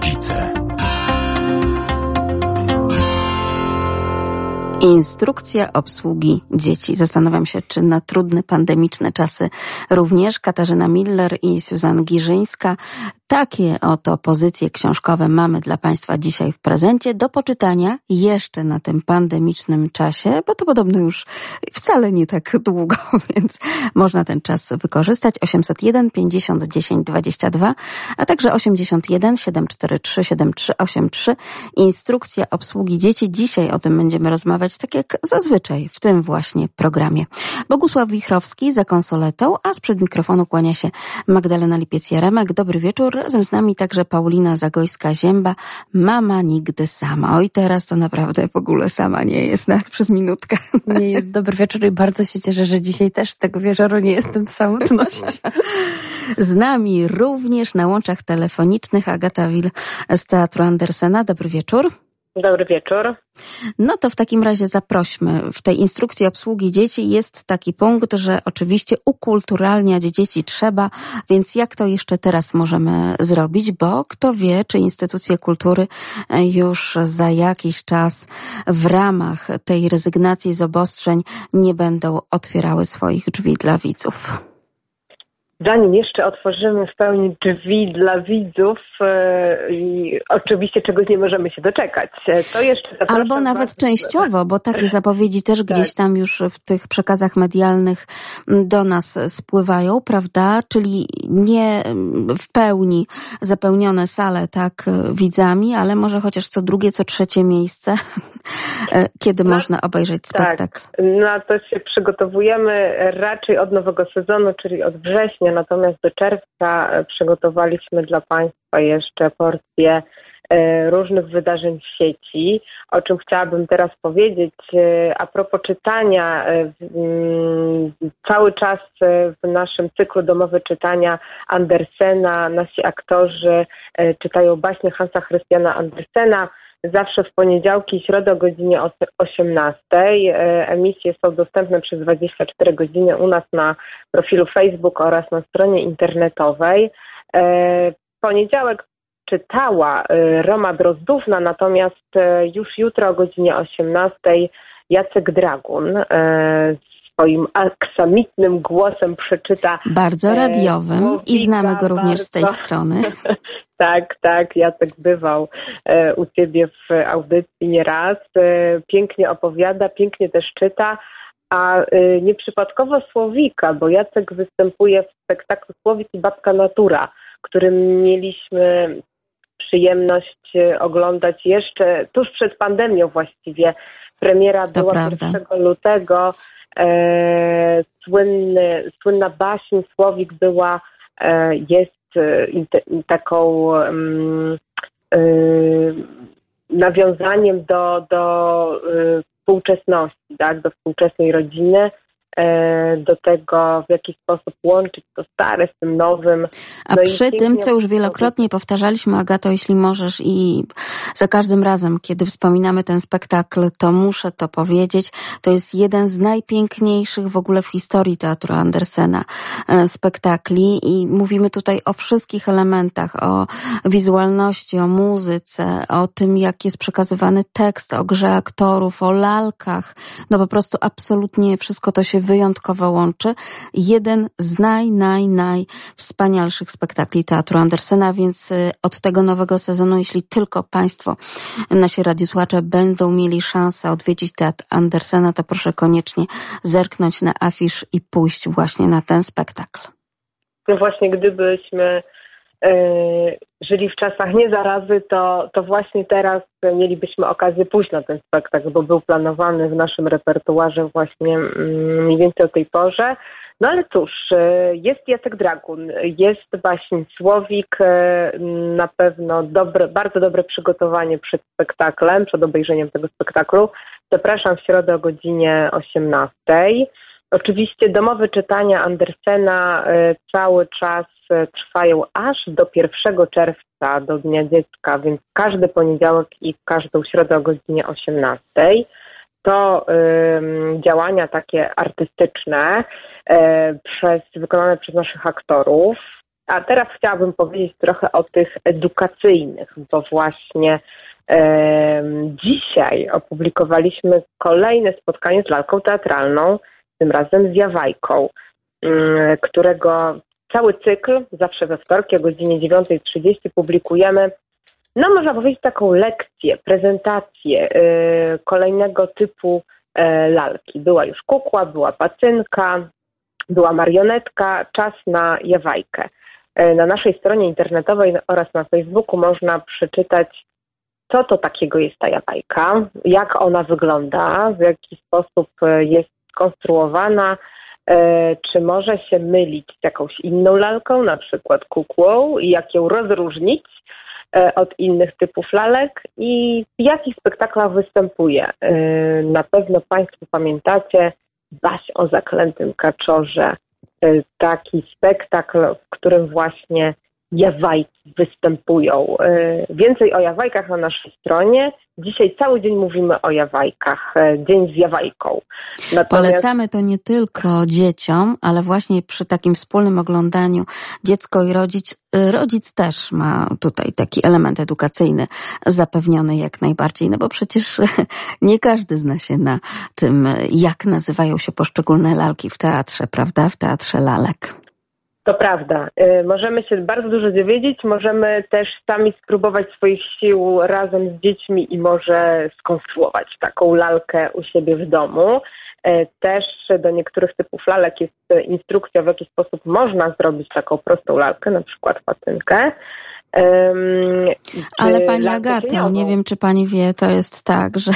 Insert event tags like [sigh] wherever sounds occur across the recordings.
rodzice. Instrukcja obsługi dzieci. Zastanawiam się, czy na trudne pandemiczne czasy również Katarzyna Miller i Suzanna Giżyńska takie oto pozycje książkowe mamy dla Państwa dzisiaj w prezencie do poczytania jeszcze na tym pandemicznym czasie, bo to podobno już wcale nie tak długo, [laughs] więc można ten czas wykorzystać. 801 50 10 22, a także 81 743 7383. Instrukcja obsługi dzieci. Dzisiaj o tym będziemy rozmawiać tak jak zazwyczaj w tym właśnie programie. Bogusław Wichrowski za konsoletą, a sprzed mikrofonu kłania się Magdalena Lipiec-Jaremek. Dobry wieczór. Razem z nami także Paulina Zagojska-Zięba, mama nigdy sama. Oj, teraz to naprawdę w ogóle sama nie jest, nawet przez minutkę. [laughs] Nie jest dobry wieczór i bardzo się cieszę, że dzisiaj też tego wieczoru nie jestem w samotności. [laughs] Z nami również na łączach telefonicznych Agata Wil z Teatru Andersena. Dobry wieczór. Dobry wieczór. No to w takim razie zaprośmy. W tej instrukcji obsługi dzieci jest taki punkt, że oczywiście ukulturalniać dzieci trzeba, więc jak to jeszcze teraz możemy zrobić? Bo kto wie, czy instytucje kultury już za jakiś czas w ramach tej rezygnacji z obostrzeń nie będą otwierały swoich drzwi dla widzów zanim jeszcze otworzymy w pełni drzwi dla widzów e, i oczywiście czegoś nie możemy się doczekać, e, to jeszcze Albo nawet częściowo, bo takie [laughs] zapowiedzi też tak. gdzieś tam już w tych przekazach medialnych do nas spływają, prawda? Czyli nie w pełni zapełnione sale tak widzami, ale może chociaż co drugie, co trzecie miejsce, [laughs] e, kiedy no, można obejrzeć tak. spektakl. Tak. Na to się przygotowujemy raczej od nowego sezonu, czyli od września natomiast do czerwca e, przygotowaliśmy dla Państwa jeszcze porcję e, różnych wydarzeń w sieci, o czym chciałabym teraz powiedzieć. E, a propos czytania, mm, cały czas w naszym cyklu domowe czytania Andersena nasi aktorzy czytają baśnie Hansa Christiana Andersena zawsze w poniedziałki i środę o godzinie 18. E, emisje są dostępne przez 24 godziny u nas na profilu Facebook oraz na stronie internetowej. E, poniedziałek czytała e, Roma Drozdówna, natomiast już jutro o godzinie 18 Jacek Dragun swoim aksamitnym głosem przeczyta. Bardzo radiowym i znamy go również bardzo. z tej strony. [laughs] Tak, tak, Jacek bywał e, u Ciebie w audycji nieraz. E, pięknie opowiada, pięknie też czyta, a e, nieprzypadkowo Słowika, bo Jacek występuje w spektaklu Słowik i Babka Natura, którym mieliśmy przyjemność oglądać jeszcze tuż przed pandemią właściwie. Premiera to była prawda. 1 lutego. E, słynny, słynna baśń Słowik była, e, jest Y, taką y, nawiązaniem do, do y, współczesności, tak, do współczesnej rodziny. E, do tego, w jaki sposób łączyć to stare z tym nowym. A no przy tym, co już wielokrotnie powtarzaliśmy, Agato, jeśli możesz i za każdym razem, kiedy wspominamy ten spektakl, to muszę to powiedzieć, to jest jeden z najpiękniejszych w ogóle w historii teatru Andersena e, spektakli i mówimy tutaj o wszystkich elementach, o wizualności, o muzyce, o tym, jak jest przekazywany tekst, o grze aktorów, o lalkach, no po prostu absolutnie wszystko to się wyjątkowo łączy. Jeden z naj, naj, naj wspanialszych spektakli Teatru Andersena, więc y, od tego nowego sezonu, jeśli tylko Państwo, nasi radiosłuchacze będą mieli szansę odwiedzić Teatr Andersena, to proszę koniecznie zerknąć na afisz i pójść właśnie na ten spektakl. No właśnie, gdybyśmy żyli w czasach nie zarazy, to, to właśnie teraz mielibyśmy okazję pójść na ten spektakl, bo był planowany w naszym repertuarze właśnie mm, mniej więcej o tej porze. No ale cóż, e, jest Jacek Dragun, jest baśń Słowik, e, na pewno dobre, bardzo dobre przygotowanie przed spektaklem, przed obejrzeniem tego spektaklu. Zapraszam w środę o godzinie 18. Oczywiście domowe czytania Andersena e, cały czas e, trwają aż do 1 czerwca, do Dnia Dziecka, więc każdy poniedziałek i każdą środę o godzinie 18. To y, działania takie artystyczne y, przez, wykonane przez naszych aktorów. A teraz chciałabym powiedzieć trochę o tych edukacyjnych, bo właśnie Dzisiaj opublikowaliśmy kolejne spotkanie z lalką teatralną, tym razem z Jawajką, mm, którego cały cykl, zawsze we wtorki o godzinie 9.30 publikujemy, no można powiedzieć taką lekcję, prezentację y, kolejnego typu e, lalki. Była już kukła, była pacynka, była marionetka, czas na Jawajkę. E, na naszej stronie internetowej oraz na Facebooku można przeczytać co to takiego jest ta jabajka, jak ona wygląda, w jaki sposób e, jest skonstruowana, e, czy może się mylić z jakąś inną lalką, na przykład kukłą i jak ją rozróżnić e, od innych typów lalek i w jakich spektaklach występuje. Na pewno Państwo pamiętacie Baś o zaklętym kaczorze, taki spektakl, w którym właśnie jawajki występują. E, więcej o jawajkach na naszej stronie. Dzisiaj cały dzień mówimy o jawajkach, e, dzień z jawajką. Natomiast... Polecamy to nie tylko dzieciom, ale właśnie przy takim wspólnym oglądaniu dziecko i rodzic, e, rodzic też ma tutaj taki element edukacyjny zapewniony jak najbardziej, no bo przecież [laughs] nie każdy zna się na tym, jak nazywają się poszczególne lalki w teatrze, prawda? W teatrze lalek. To prawda. Y, możemy się bardzo dużo dowiedzieć, możemy też sami spróbować swoich sił razem z dziećmi i może skonstruować taką lalkę u siebie w domu. Y, też do niektórych typów lalek jest instrukcja, w jaki sposób można zrobić taką prostą lalkę, na przykład patynkę. Ale pani Agato, nie wiem czy pani wie, to jest tak, że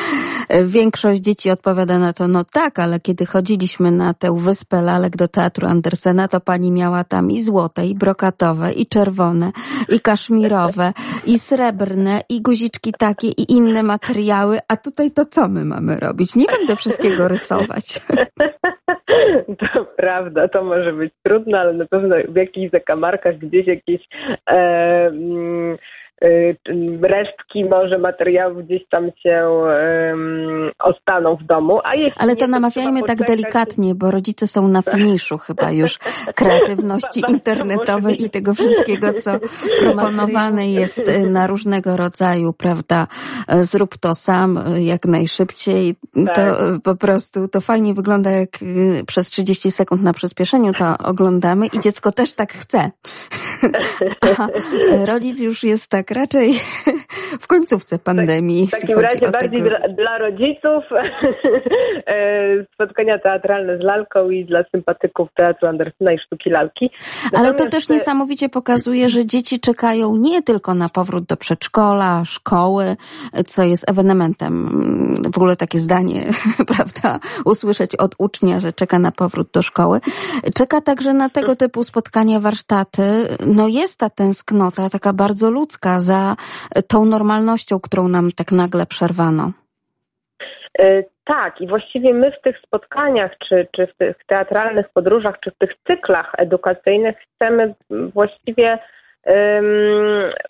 [laughs] większość dzieci odpowiada na to, no tak, ale kiedy chodziliśmy na tę wyspę lalek do teatru Andersena, to pani miała tam i złote, i brokatowe, i czerwone, i kaszmirowe, i srebrne, i guziczki takie, i inne materiały, a tutaj to co my mamy robić? Nie będę wszystkiego rysować. [laughs] [laughs] To prawda, to może być trudne, ale na pewno w jakichś zakamarkach gdzieś jakieś e, mm, resztki może materiałów gdzieś tam się um, ostaną w domu. A jeśli Ale to namawiajmy tak delikatnie, bo rodzice są na [laughs] finiszu chyba już kreatywności [laughs] internetowej i tego wszystkiego, co [laughs] proponowane jest y, na różnego rodzaju, prawda, y, zrób to sam jak najszybciej. Tak. To po prostu to fajnie wygląda, jak przez 30 sekund na przyspieszeniu to oglądamy i dziecko też tak chce. A rodzic już jest tak tak raczej [laughs] w końcówce pandemii. Tak, w takim razie bardziej tego... dla, rodziców [laughs] e, spotkania teatralne z lalką i dla sympatyków teatru Andersena i sztuki lalki. Natomiast... Ale to też niesamowicie pokazuje, że dzieci czekają nie tylko na powrót do przedszkola, szkoły, co jest ewenementem. W ogóle takie zdanie, [laughs] prawda, usłyszeć od ucznia, że czeka na powrót do szkoły. Czeka także na tego typu spotkania, warsztaty. No jest ta tęsknota, taka bardzo ludzka, za tą normalnością, którą nam tak nagle przerwano. E, tak, i właściwie my w tych spotkaniach, czy, czy w tych teatralnych podróżach, czy w tych cyklach edukacyjnych chcemy właściwie um,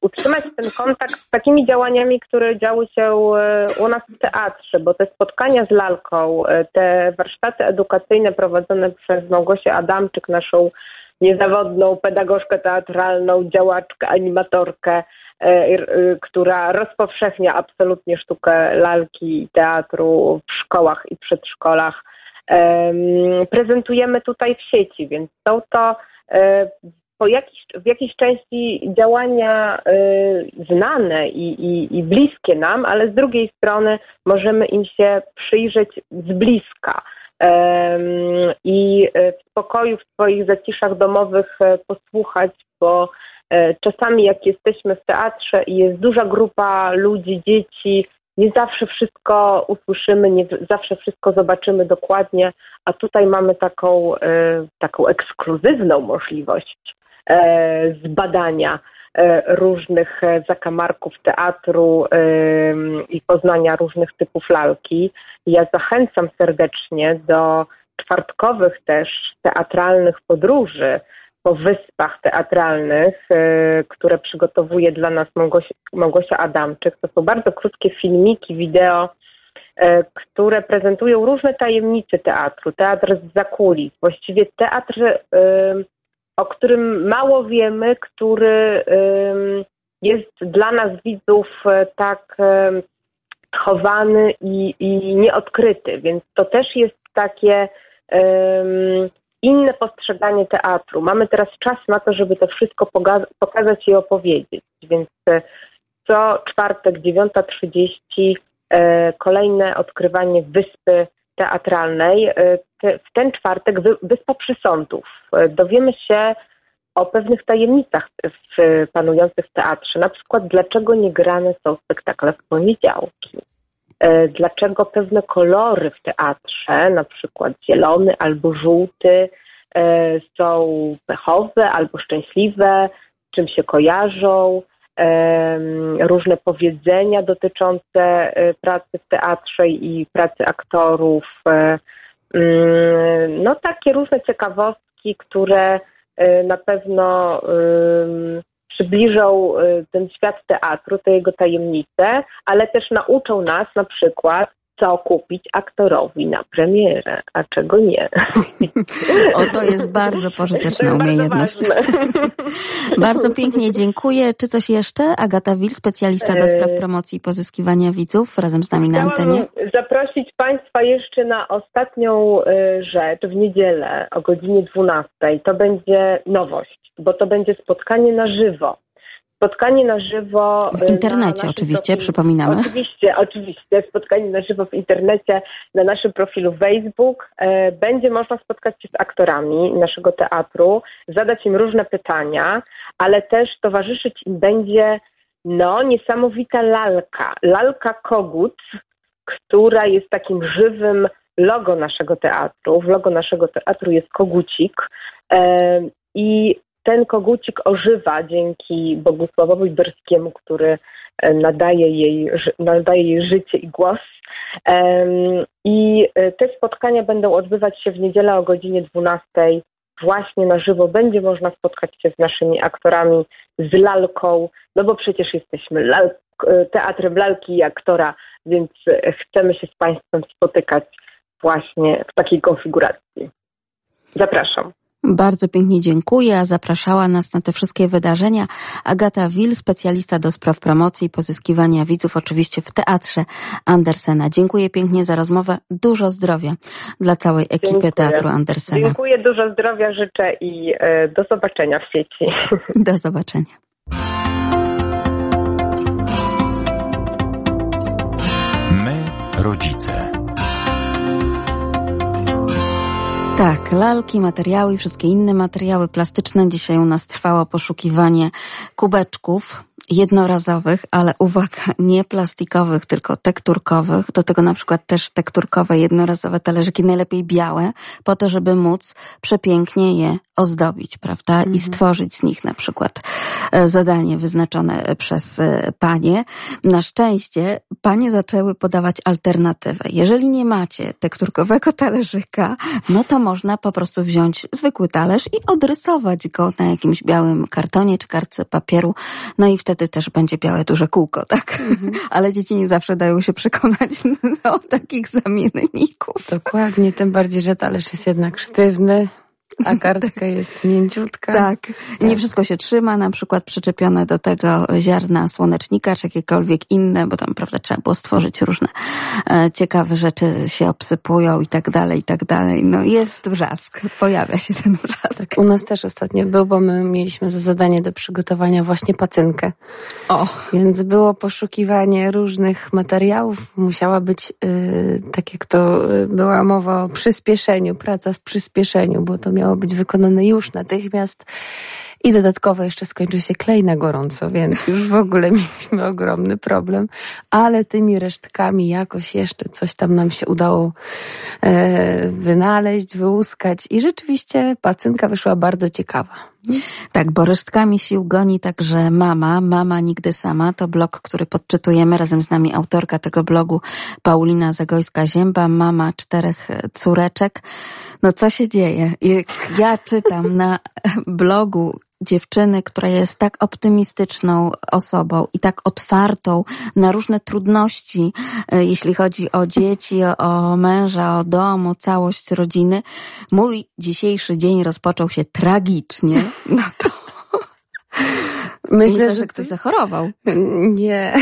utrzymać ten kontakt z takimi działaniami, które działy się e, u nas w teatrze, bo te spotkania z lalką, e, te warsztaty edukacyjne prowadzone przez Małgosię Adamczyk, naszą niezawodną pedagogzkę teatralną, działaczkę, animatorkę, E, e, która rozpowszechnia absolutnie sztukę lalki i teatru w szkołach i przedszkolach. Prezentujemy tutaj w sieci, więc są to e, po jakiś, w jakiejś części działania znane i, i, i bliskie nam, ale z drugiej strony możemy im się przyjrzeć z bliska i w spokoju, w swoich zaciszach domowych posłuchać, bo E, czasami jak jesteśmy w teatrze i jest duża grupa ludzi, dzieci, nie zawsze wszystko usłyszymy, nie zawsze wszystko zobaczymy dokładnie, a tutaj mamy taką, e, taką ekskluzywną możliwość e, zbadania różnych zakamarków teatru i poznania różnych typów lalki. Ja zachęcam serdecznie do czwartkowych też teatralnych podróży po wyspach teatralnych, e, które przygotowuje dla nas Małgosia, Adamczyk. To są bardzo krótkie filmiki, wideo, e, które prezentują różne tajemnice teatru, teatr z zakulis, właściwie teatr e, o którym mało wiemy, który jest dla nas widzów tak chowany i, i nieodkryty, więc to też jest takie inne postrzeganie teatru. Mamy teraz czas na to, żeby to wszystko pokazać i opowiedzieć, więc e, co czwartek 9.30 e, kolejne odkrywanie wyspy teatralnej. E, w ten czwartek Wyspa Przysądów. Dowiemy się o pewnych tajemnicach w, panujących w teatrze. Na przykład, dlaczego nie grane są spektakle w poniedziałki. E, dlaczego pewne kolory w teatrze, na przykład zielony albo żółty, e, są pechowe albo szczęśliwe, czym się kojarzą, e, różne powiedzenia dotyczące pracy w teatrze i pracy aktorów. Mm, no takie różne ciekawostki, które na pewno przybliżą y, ten świat teatru, te jego tajemnice, ale też nauczą nas na przykład, co kupić aktorowi na premierę, a czego nie. [laughs] O, to jest bardzo pożyteczna jest umiejętność. Bardzo, [laughs] bardzo, pięknie dziękuję. Czy coś jeszcze? Agata Wil, specjalista do spraw e, promocji i pozyskiwania widzów, razem z nami na antenie. zaprosić Państwa jeszcze na ostatnią y, rzecz w niedzielę o godzinie 12. To będzie nowość bo to będzie spotkanie na żywo. Spotkanie na żywo. W internecie na oczywiście, profilu. przypominamy. Oczywiście, oczywiście. Spotkanie na żywo w internecie na naszym profilu Facebook. E, będzie można spotkać się z aktorami naszego teatru, zadać im różne pytania, ale też towarzyszyć im będzie no, niesamowita lalka. Lalka Kogut, która jest takim żywym logo naszego teatru. W logo naszego teatru jest kogucik. E, I ten kogucik ożywa dzięki Bogusławowi Berskiemu, który e, nadaje jej, nadaje jej życie i głos. I e, te spotkania będą odbywać się w niedzielę o godzinie 12 właśnie na żywo. Będzie można spotkać się z naszymi aktorami, z lalką, no bo przecież jesteśmy lal, e, teatrem lalki i aktora, więc chcemy się z Państwem spotykać właśnie w takiej konfiguracji. Zapraszam. Bardzo pięknie dziękuję, a zapraszała nas na te wszystkie wydarzenia Agata Wil, specjalista do spraw promocji i pozyskiwania widzów, oczywiście w Teatrze Andersena. Dziękuję pięknie za rozmowę. Dużo zdrowia dla całej ekipy dziękuję. Teatru Andersena. Dziękuję, dużo zdrowia życzę i e, do zobaczenia w sieci. [laughs] Do zobaczenia. My, rodzice. Tak, lalki, materiały i wszystkie inne materiały plastyczne. Dzisiaj u nas trwało poszukiwanie kubeczków jednorazowych, ale uwaga, [laughs] nie plastikowych, tylko tekturkowych. Do tego na przykład też tekturkowe, jednorazowe talerzyki, najlepiej białe, po to, żeby móc przepięknie je ozdobić, prawda? Mhm. I stworzyć z nich na przykład e, zadanie wyznaczone przez e, panie. Na szczęście panie zaczęły podawać alternatywę. Jeżeli nie macie tekturkowego [laughs] talerzyka, no to można po prostu wziąć zwykły talerz i odrysować go na jakimś białym kartonie czy kartce papieru. No i wtedy też będzie białe duże kółko, tak? Mhm. [laughs] Ale dzieci nie zawsze dają się przekonać [laughs] do takich zamienników. Dokładnie, tym bardziej, że talerz jest jednak sztywny a kartka jest mięciutka. Tak. tak. Nie wszystko się trzyma, na przykład przyczepione do tego ziarna słonecznika, czy jakiekolwiek inne, bo tam, prawda, trzeba było stworzyć różne e, ciekawe rzeczy, się obsypują i tak dalej, i tak dalej. No jest wrzask, pojawia się ten wrzask. Tak, u nas też ostatnio był, bo my mieliśmy za zadanie do przygotowania właśnie pacynkę. O! Więc było poszukiwanie różnych materiałów. Musiała być, y, tak jak to y, była mowa o przyspieszeniu, praca w przyspieszeniu, bo to miało być wykonane już natychmiast. I dodatkowo jeszcze skończył się klej na gorąco, więc już w ogóle [laughs] mieliśmy ogromny problem, ale tymi resztkami jakoś jeszcze coś tam nam się udało e, wynaleźć, wyłuskać i rzeczywiście pacynka wyszła bardzo ciekawa. Tak, bo resztkami sił goni także mama. Mama nigdy sama. To blog, który podczytujemy. Razem z nami autorka tego blogu Paulina Zagojska-Zięba, mama czterech córeczek. No co się dzieje? Ja czytam na blogu dziewczyny, która jest tak optymistyczną osobą i tak otwartą na różne trudności, e, jeśli chodzi o dzieci, o męża, o dom, o całość rodziny. Mój dzisiejszy dzień rozpoczął się tragicznie. No to Myślę, Myślę że, że ktoś zachorował. Nie.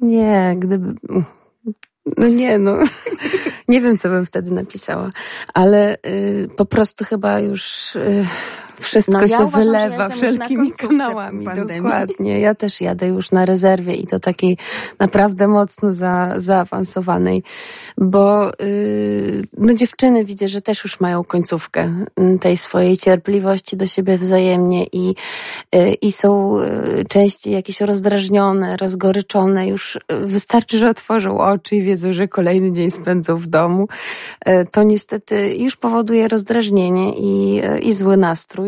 Nie, gdyby. No nie, no. Nie wiem, co bym wtedy napisała, ale y, po prostu chyba już y, wszystko no, ja się uważam, wylewa ja wszelkimi kanałami. Pandemii. Dokładnie. Ja też jadę już na rezerwie i to takiej naprawdę mocno za, zaawansowanej, bo yy, no dziewczyny widzę, że też już mają końcówkę mm, tej swojej cierpliwości do siebie wzajemnie i, yy, i są yy, częściej jakieś rozdrażnione, rozgoryczone. Już yy, wystarczy, że otworzą oczy i wiedzą, że kolejny dzień spędzą w domu. Yy, to niestety już powoduje rozdrażnienie i, i zły nastrój.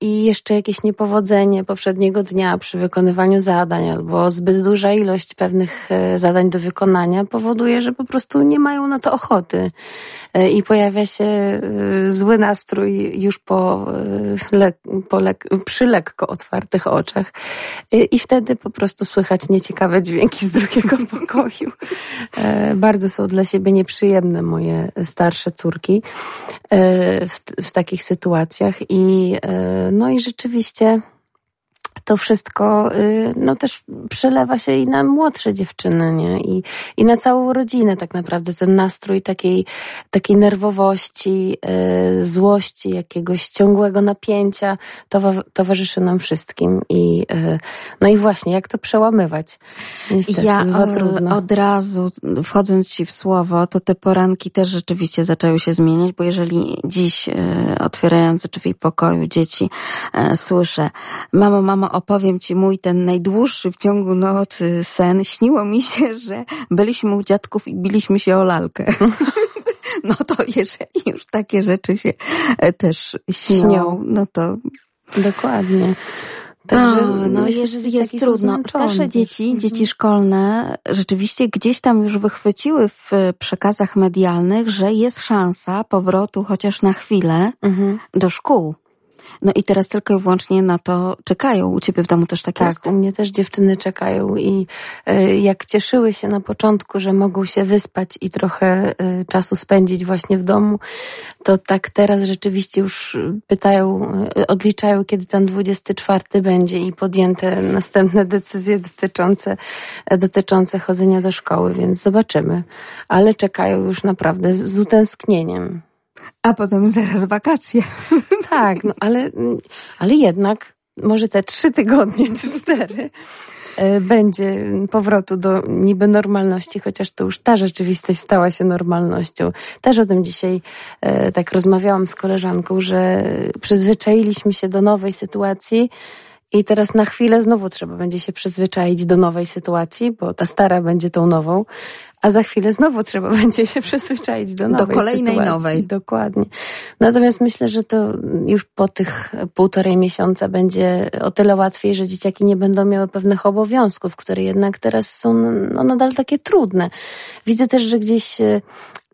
i jeszcze jakieś niepowodzenie poprzedniego dnia przy wykonywaniu zadań albo zbyt duża ilość pewnych e, zadań do wykonania powoduje, że po prostu nie mają na to ochoty. E, i pojawia się zły nastrój już po, le, po przy lekko otwartych oczach. I wtedy po prostu słychać nieciekawe dźwięki z drugiego [laughs] pokoju. Bardzo są dla siebie nieprzyjemne moje starsze córki w, w takich sytuacjach. I E, no i rzeczywiście to wszystko y, no też przelewa się i na młodsze dziewczyny, nie? I, i na całą rodzinę tak naprawdę ten nastrój takiej, takiej nerwowości, y, złości, jakiegoś ciągłego napięcia towarzyszy nam wszystkim i y, no i właśnie, jak to przełamywać? Niestety, ja o, od razu wchodząc Ci w słowo, to te poranki też rzeczywiście zaczęły się zmieniać, bo jeżeli dziś otwierając drzwi pokoju dzieci słyszę mamo, mamo, opowiem Ci mój ten najdłuższy w ciągu nocy sen. Śniło mi się, że byliśmy u dziadków i biliśmy się o lalkę. [laughs] No to jeżeli już takie rzeczy się e, też śnią, no to... Dokładnie. Także no, no jest, jest trudno. Starsze dzieci, mhm. dzieci szkolne, rzeczywiście gdzieś tam już wychwyciły w przekazach medialnych, że jest szansa powrotu chociaż na chwilę mhm. do szkół. No i teraz tylko i wyłącznie na to czekają. U ciebie w domu też tak, tak jest? Tak, u mnie też dziewczyny czekają i y, jak cieszyły się na początku, że mogą się wyspać i trochę y, czasu spędzić właśnie w domu, to tak teraz rzeczywiście już pytają, y, odliczają, kiedy ten 24 będzie i podjęte następne decyzje dotyczące, dotyczące chodzenia do szkoły, więc zobaczymy. Ale czekają już naprawdę z, z utęsknieniem. A potem zaraz wakacje. [laughs] Tak, no ale, ale jednak może te trzy tygodnie czy cztery e, będzie powrotu do niby normalności, chociaż to już ta rzeczywistość stała się normalnością. Też o tym dzisiaj e, tak rozmawiałam z koleżanką, że przyzwyczailiśmy się do nowej sytuacji i teraz na chwilę znowu trzeba będzie się przyzwyczaić do nowej sytuacji, bo ta stara będzie tą nową, a za chwilę znowu trzeba [laughs] będzie się przyzwyczaić do nowej Do kolejnej sytuacji. nowej. Dokładnie. Natomiast myślę, że to już po tych półtorej miesiąca będzie o tyle łatwiej, że dzieciaki nie będą miały pewnych obowiązków, które jednak teraz są no, nadal takie trudne. Widzę też, że gdzieś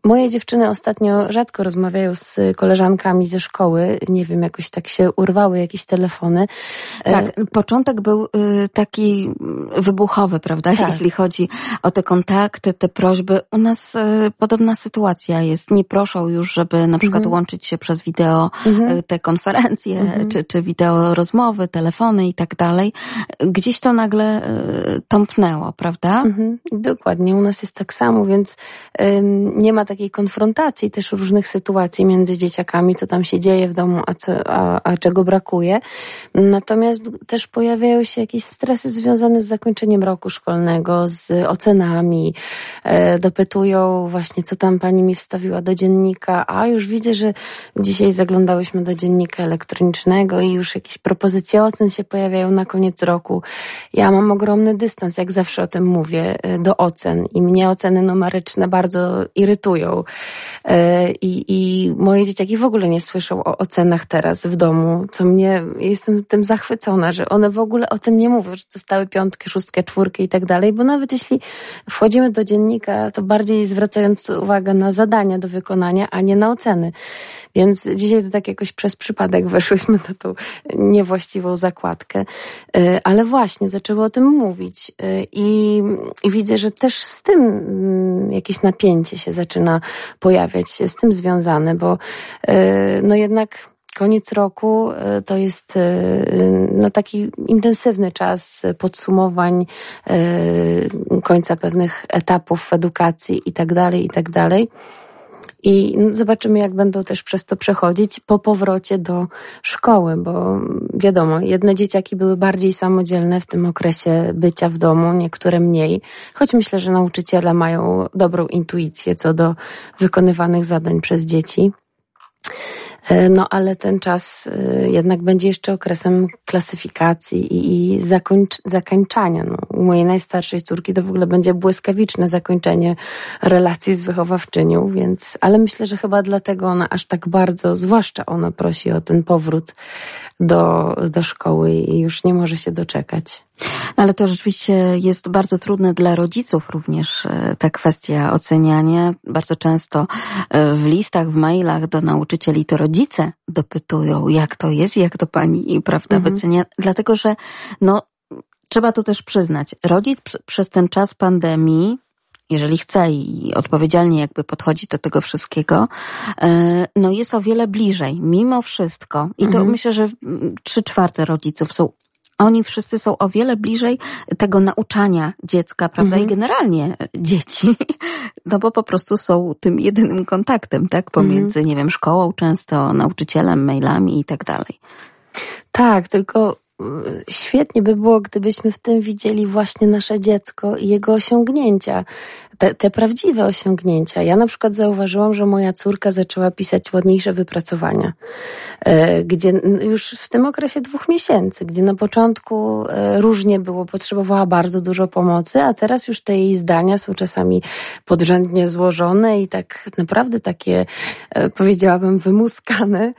Moje dziewczyny ostatnio rzadko rozmawiają z koleżankami ze szkoły. Nie wiem, jakoś tak się urwały jakieś telefony. E, tak, początek był y, taki wybuchowy, prawda? Tak. Jeśli chodzi o te kontakty, te prośby. U nas y, podobna sytuacja jest. Nie proszą już, żeby na przykład mhm. łączyć się przez wideo mhm. Y, te konferencje, mhm. czy, czy wideo rozmowy, telefony i tak dalej. Gdzieś to nagle tąpnęło, prawda? Mhm. Dokładnie. U nas jest tak samo, więc nie ma takiej konfrontacji też różnych sytuacji między dzieciakami, co tam się dzieje w domu, a, co, a, a czego brakuje. Natomiast też pojawiają się jakieś stresy związane z zakończeniem roku szkolnego, z ocenami. E, dopytują właśnie, co tam pani mi wstawiła do dziennika, a już widzę, że dzisiaj zaglądałyśmy do dziennika elektronicznego i już jakieś propozycje ocen się pojawiają na koniec roku. Ja mam ogromny dystans, jak zawsze o tym mówię, e, do ocen i mnie oceny numeryczne bardzo irytują E, I, I moje dzieciaki w ogóle nie słyszą o ocenach teraz w domu, co mnie, jestem tym zachwycona, że one w ogóle o tym nie mówią, że dostały piątkę, szóstkę, czwórkę i tak dalej, bo nawet jeśli wchodzimy do dziennika, to bardziej zwracając uwagę na zadania do wykonania, a nie na oceny. Więc dzisiaj to tak jakoś przez przypadek weszłyśmy na tą niewłaściwą zakładkę. E, ale właśnie, zaczęły o tym mówić. E, I, i widzę, że też z tym mm, jakieś napięcie się zaczyna pojawiać, z tym związane, bo e, no jednak koniec roku to jest no, taki intensywny czas podsumowań, końca pewnych etapów w edukacji i tak dalej, i tak dalej. I zobaczymy, jak będą też przez to przechodzić po powrocie do szkoły, bo wiadomo, jedne dzieciaki były bardziej samodzielne w tym okresie bycia w domu, niektóre mniej, choć myślę, że nauczyciele mają dobrą intuicję co do wykonywanych zadań przez dzieci. E, no ale ten czas e, jednak będzie jeszcze okresem klasyfikacji i, i zakończ, zakończania. No, u mojej najstarszej córki to w ogóle będzie błyskawiczne zakończenie relacji z wychowawczynią, więc, ale myślę, że chyba dlatego ona aż tak bardzo, zwłaszcza ona prosi o ten powrót do, do szkoły i już nie może się doczekać. Ale to rzeczywiście jest bardzo trudne dla rodziców również e, ta kwestia oceniania. Bardzo często e, w listach, w mailach do nauczycieli to rodzice dopytują, jak to jest, jak to pani, prawda, mhm. wycenia. Dlatego, że no, trzeba to też przyznać. Rodzic przez ten czas pandemii jeżeli chce i odpowiedzialnie jakby podchodzi do tego wszystkiego, e, no jest o wiele bliżej, mimo wszystko. I to mhm. myślę, że trzy czwarte rodziców są oni wszyscy są o wiele bliżej tego nauczania dziecka, prawda? Mhm. I generalnie dzieci, no bo po prostu są tym jedynym kontaktem, tak? Pomiędzy, mhm. nie wiem, szkołą często, nauczycielem, mailami i tak dalej. Tak, tylko świetnie by było, gdybyśmy w tym widzieli właśnie nasze dziecko i jego osiągnięcia, te, te, prawdziwe osiągnięcia. Ja na przykład zauważyłam, że moja córka zaczęła pisać ładniejsze wypracowania, e, gdzie już w tym okresie dwóch miesięcy, gdzie na początku e, różnie było, potrzebowała bardzo dużo pomocy, a teraz już te jej zdania są czasami podrzędnie złożone i tak naprawdę takie, e, powiedziałabym, wymuskane,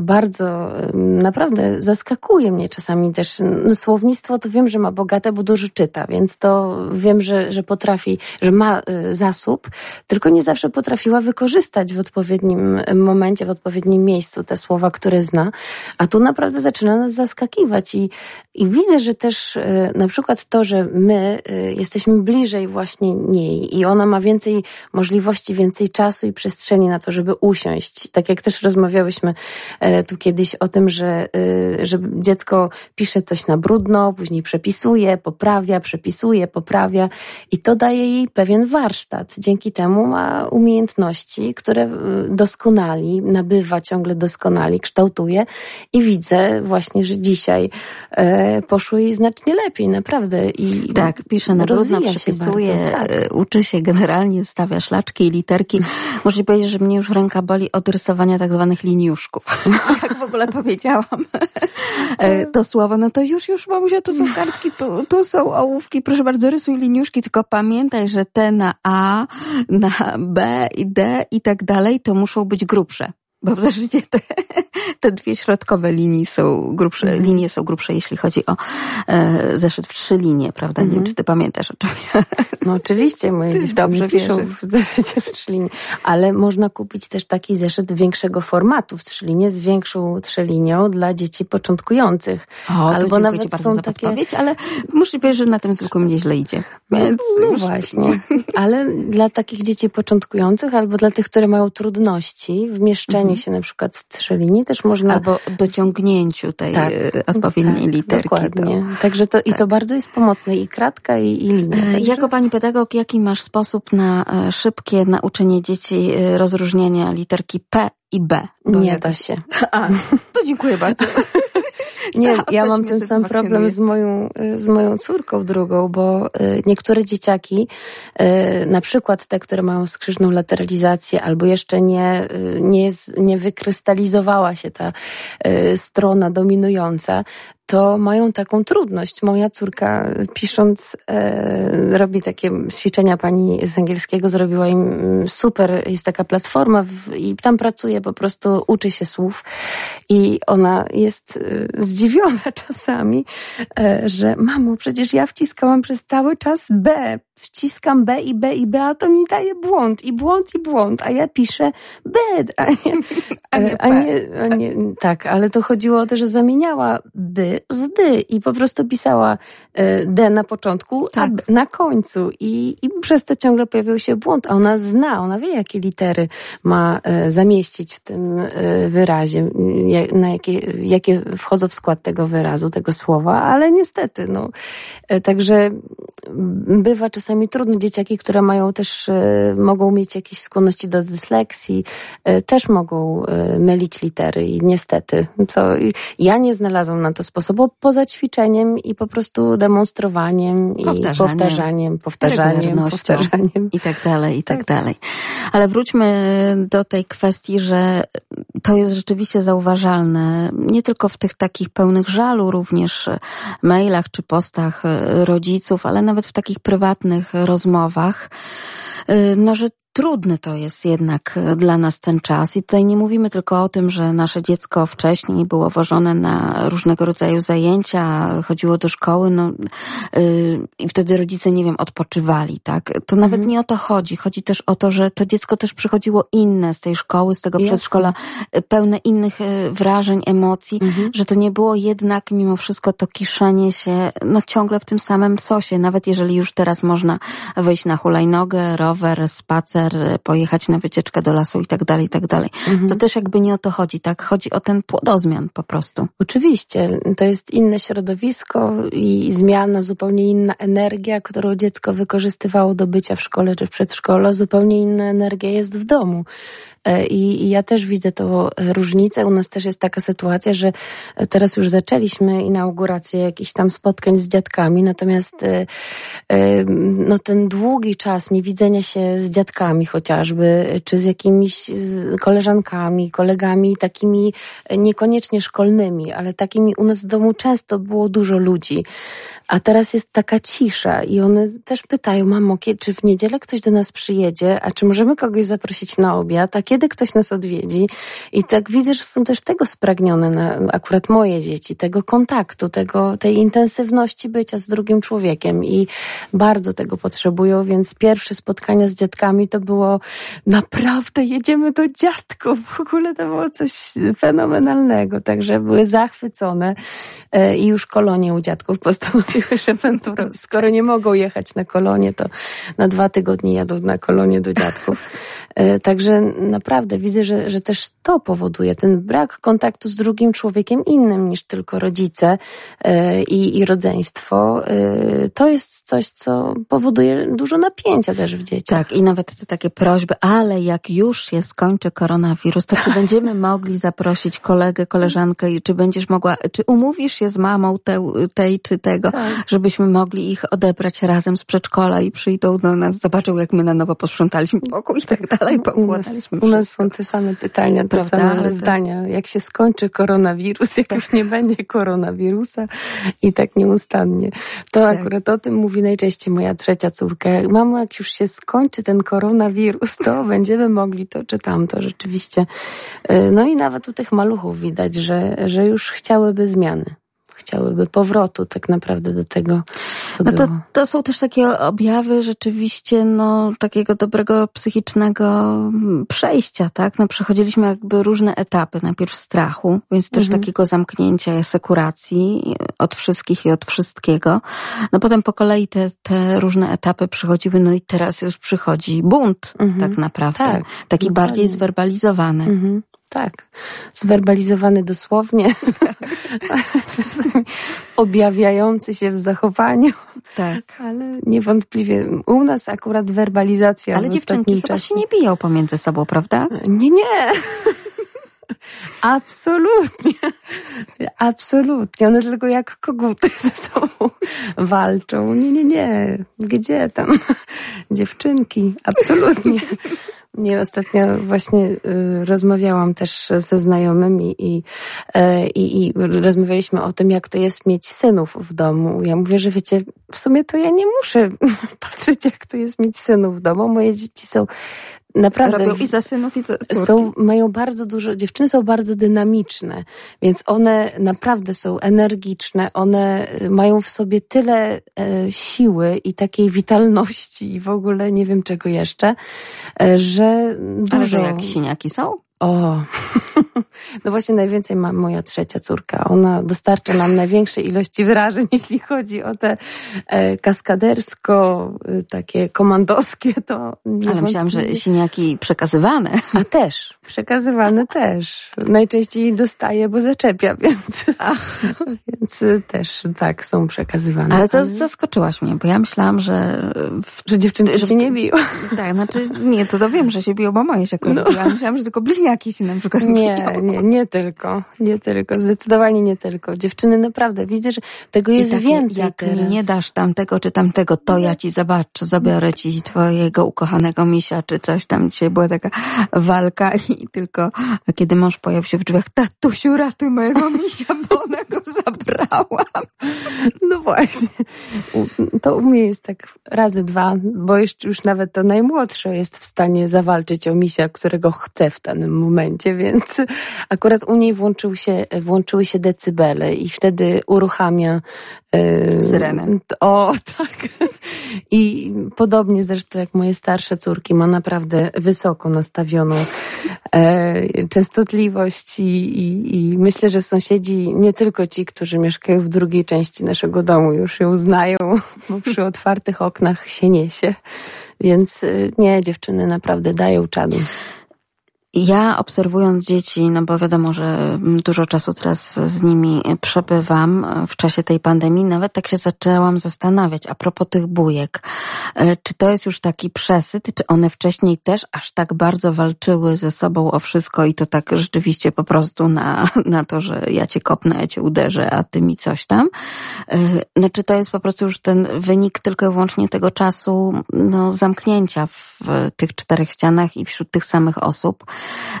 bardzo naprawdę zaskakuje mnie czasami też. No, słownictwo to wiem, że ma bogate, bo dużo czyta, więc to wiem, że, że potrafi, że ma e, zasób, tylko nie zawsze potrafiła wykorzystać w odpowiednim momencie, w odpowiednim miejscu te słowa, które zna. A tu naprawdę zaczyna nas zaskakiwać i, i widzę, że też e, na przykład to, że my jesteśmy bliżej właśnie niej i ona ma więcej możliwości, więcej czasu i przestrzeni na to, żeby usiąść. Tak jak też rozmawiałyśmy E, tu kiedyś o tym, że, że dziecko pisze coś na brudno, później przepisuje, poprawia, przepisuje, poprawia i to daje jej pewien warsztat. Dzięki temu ma umiejętności, które e, doskonali, nabywa ciągle doskonali, kształtuje i widzę właśnie, że dzisiaj poszło jej znacznie lepiej, naprawdę. I tak, pisze na brudno, przepisuje, bardzo, tak. uczy się generalnie, stawia szlaczki i literki. Muszę powiedzieć, że mnie już ręka boli od rysowania tak zwanych liniuszków. jak [laughs] w ogóle powiedziałam e, to słowo, no to już, już mamusia, tu są kartki, tu, tu są ołówki, proszę bardzo, rysuj liniuszki, tylko pamiętaj, że te na A, na B i D i tak dalej, to muszą być grubsze. Bo w zasadzie te, te dwie środkowe linie są grubsze, mm. linie są grubsze, jeśli chodzi o e, zeszyt w trzy linie, prawda? Mm. Nie wiem, mhm. czy ty pamiętasz o czym No oczywiście, moje ty dziewczyny dobrze piszą w zeszycie w trzy linie. Ale można kupić też taki zeszyt większego formatu w trzy linie z większą trzylinią dla dzieci początkujących. O, Albo nawet ci bardzo są za takie... ale muszę powiedzieć, że na tym zwykłym nieźle idzie. Więc no, no właśnie. [laughs] Ale dla takich dzieci początkujących albo dla tych, które mają trudności w mieszczeniu się na przykład w trzelinie też można... Albo dociągnięciu tej tak, e, odpowiedniej tak, literki. Dokładnie. To, Także to, tak. i to bardzo jest pomocne i kratka i, i linia. E, Także... Jako pani pedagog, jaki masz sposób na e, szybkie nauczenie dzieci rozróżniania literki P i B? Nie jak... da się. A, to dziękuję bardzo. [laughs] Nie, ja mam ten sam problem z moją, z moją córką drugą, bo y, niektóre dzieciaki, y, na przykład te, które mają skrzyżną lateralizację albo jeszcze nie, y, nie, jest, nie wykrystalizowała się ta strona dominująca, to mają taką trudność. Moja córka pisząc e, robi takie ćwiczenia pani z angielskiego, zrobiła im mm, super, jest taka platforma w, i tam pracuje, po prostu uczy się słów i ona jest e, zdziwiona [laughs] czasami, e, że mamo, przecież ja wciskałam przez cały czas B, wciskam B i B i B, a to mi daje błąd i błąd i błąd, a ja piszę bed, a nie, a nie, a nie, a nie, tak, ale to chodziło o to, że zamieniała by z dy i po prostu pisała e, D na początku, tak. a B na końcu i, i przez to ciągle pojawiał się błąd, a ona zna, ona wie, jakie litery ma e, zamieścić w tym e, wyrazie, na jakie, jakie wchodzą w skład tego wyrazu, tego słowa, ale niestety, no, także bywa czasami czasami trudno. Dzieciaki, które mają też, e, mogą mieć jakieś skłonności do dysleksji, e, też mogą e, mylić litery i niestety, co ja nie znalazłam na to sposobu poza ćwiczeniem i po prostu demonstrowaniem i powtarzaniem, powtarzaniem, powtarzaniem. I tak dalej, i tak, tak dalej. Ale wróćmy do tej kwestii, że to jest rzeczywiście zauważalne, nie tylko w tych takich pełnych żalu, również mailach czy postach rodziców, ale nawet w takich prywatnych rozmowach, y, no, że trudny to jest jednak e, dla nas ten czas. I tutaj nie mówimy tylko o tym, że nasze dziecko wcześniej było wożone na różnego rodzaju zajęcia, chodziło do szkoły, no yy, i wtedy rodzice, nie wiem, odpoczywali, tak? To nawet mhm. nie o to chodzi. Chodzi też o to, że to dziecko też przychodziło inne z tej szkoły, z tego Jasne. przedszkola, e, pełne innych e, wrażeń, emocji, mhm. że to nie było jednak mimo wszystko to kiszenie się, no ciągle w tym samym sosie. Nawet jeżeli już teraz można wyjść na hulajnogę, rower, spacer, spacer, pojechać na wycieczkę do lasu i tak dalej, i tak dalej. Mhm. To też jakby nie o to chodzi, tak? Chodzi o ten płodozmian po prostu. Oczywiście. To jest inne środowisko i zmiana, zupełnie inna energia, którą dziecko wykorzystywało do bycia w szkole czy w przedszkolu, zupełnie inna energia jest w domu. E, I, I, ja też widzę to różnicę. U nas też jest taka sytuacja, że teraz już zaczęliśmy inaugurację jakichś tam spotkań z dziadkami, natomiast e, e, no, ten długi czas niewidzenia się z dziadkami chociażby, czy z jakimiś koleżankami, kolegami, takimi niekoniecznie szkolnymi, ale takimi u nas w domu często było dużo ludzi. A teraz jest taka cisza i one też pytają, mamo, czy w niedzielę ktoś do nas przyjedzie, a czy możemy kogoś zaprosić na obiad, a kiedy ktoś nas odwiedzi? I tak widzę, że są też tego spragnione, na, akurat moje dzieci, tego kontaktu, tego, tej intensywności bycia z drugim człowiekiem i bardzo tego potrzebują, więc pierwsze spotkania z dziadkami to było naprawdę jedziemy do dziadków. W ogóle to było coś fenomenalnego, także były zachwycone e, i już kolonie u dziadków postanowiły piły Skoro nie mogą jechać na kolonie, to na dwa tygodnie jadą na kolonie do dziadków. E, także naprawdę widzę, że, że też to powoduje ten brak kontaktu z drugim człowiekiem innym niż tylko rodzice e, i, i rodzeństwo. E, to jest coś, co powoduje dużo napięcia też w dzieciach. Tak, i nawet te takie prośby, ale jak już się skończy koronawirus, to czy będziemy mogli zaprosić kolegę, koleżankę i czy będziesz mogła, czy umówisz się z mamą te, tej czy tego, tak. Żebyśmy mogli ich odebrać razem z przedszkola i przyjdą do nas, zobaczą jak my na nowo posprzątaliśmy pokój i tak dalej dalej poukładaliśmy U nas są te same pytania, te Prawda? same zdania. Jak się skończy koronawirus, jak tak. już nie będzie koronawirusa i tak nieustannie. To tak. akurat o tym mówi najczęściej moja trzecia córka. Mamo, jak już się skończy ten koronawirus, to [laughs] będziemy mogli to czy tamto rzeczywiście. Y, no i nawet u tych maluchów widać, że, że już chciałyby zmiany chciałyby powrotu tak naprawdę do tego, co no to, było. To są też takie objawy rzeczywiście no, takiego dobrego psychicznego przejścia, tak? No, przechodziliśmy jakby różne etapy. Najpierw strachu, więc też mhm. takiego zamknięcia, sekuracji od wszystkich i od wszystkiego. No potem po kolei te, te różne etapy przychodziły, no i teraz już przychodzi bunt mhm. tak naprawdę. Tak, taki dokładnie. bardziej zwerbalizowany. Mhm. Tak, zwerbalizowany dosłownie, [laughs] objawiający się w zachowaniu. Tak. Ale niewątpliwie u nas akurat werbalizacja. Ale dziewczynki chyba się nie biją pomiędzy sobą, prawda? Nie, nie. Absolutnie. Absolutnie. One tylko jak koguty ze sobą walczą. Nie, nie, nie. Gdzie tam? [laughs] Dziewczynki. Absolutnie. Nie, ostatnio właśnie y, rozmawiałam też ze znajomymi i, y, i, i rozmawialiśmy o tym, jak to jest mieć synów w domu. Ja mówię, że wiecie, w sumie to ja nie muszę [laughs] patrzeć, jak to jest mieć synów w domu. Moje dzieci są naprawdę. Robią i za synów, i za córki. Są, mają bardzo dużo, dziewczyny są bardzo dynamiczne, więc one naprawdę są energiczne, one y, mają w sobie tyle e, siły i takiej witalności i w ogóle nie wiem czego jeszcze, e, że dużo. Ale jak siniaki są? O, [laughs] no właśnie najwięcej ma moja trzecia córka. Ona dostarcza nam największe ilości wrażeń, [laughs] jeśli chodzi o te e, kaskadersko, e, takie komandowskie, to Ale myślałam, że siniaki przekazywane. A też, przekazywane też. Najczęściej dostaje, bo zaczepia, [laughs] więc, Ach. więc e, też tak są przekazywane. Ale to zaskoczyłaś mnie, bo ja myślałam, że... Że dziewczynki że, się nie biją. Tak, znaczy nie, to, to wiem, że się biją, bo moje się akurat no. Ja myślałam, że tylko bliźniaki się na przykład Nie, nie, nie tylko. Nie tylko. Zdecydowanie nie tylko. Dziewczyny naprawdę widzę, że tego jest takie, więcej jak teraz. mi nie dasz tamtego czy tamtego, to ja ci zobaczę, zabiorę ci twojego ukochanego misia, czy coś tam. Dzisiaj była taka walka [laughs] i tylko kiedy mąż pojawił się w drzwiach, tatusiu, ratuj mojego misia, bo ona go zabrała. No właśnie. To u mnie jest tak razy dwa, bo jeszcze już nawet to najmłodsze jest w stanie zawalczyć o misia, którego chce w danym momencie, więc akurat u niej włączył się, włączyły się decybele i wtedy uruchamia Syrenę. O, tak. I podobnie zresztą jak moje starsze córki, ma naprawdę wysoko nastawioną e, częstotliwość i, i, i myślę, że sąsiedzi, nie tylko ci, którzy mieszkają w drugiej części naszego domu już ją znają, bo przy otwartych oknach się niesie. Więc e, nie, dziewczyny naprawdę dają czadu. Ja obserwując dzieci, no bo wiadomo, że dużo czasu teraz z nimi przebywam w czasie tej pandemii, nawet tak się zaczęłam zastanawiać a propos tych bujek. E, czy to jest już taki przesyt, czy one wcześniej też aż tak bardzo walczyły ze sobą o wszystko i to tak rzeczywiście po prostu na, na to, że ja cię kopnę, ja cię uderzę, a ty mi coś tam. E, no czy to jest po prostu już ten wynik tylko i wyłącznie tego czasu no, zamknięcia w tych czterech ścianach i wśród tych samych osób?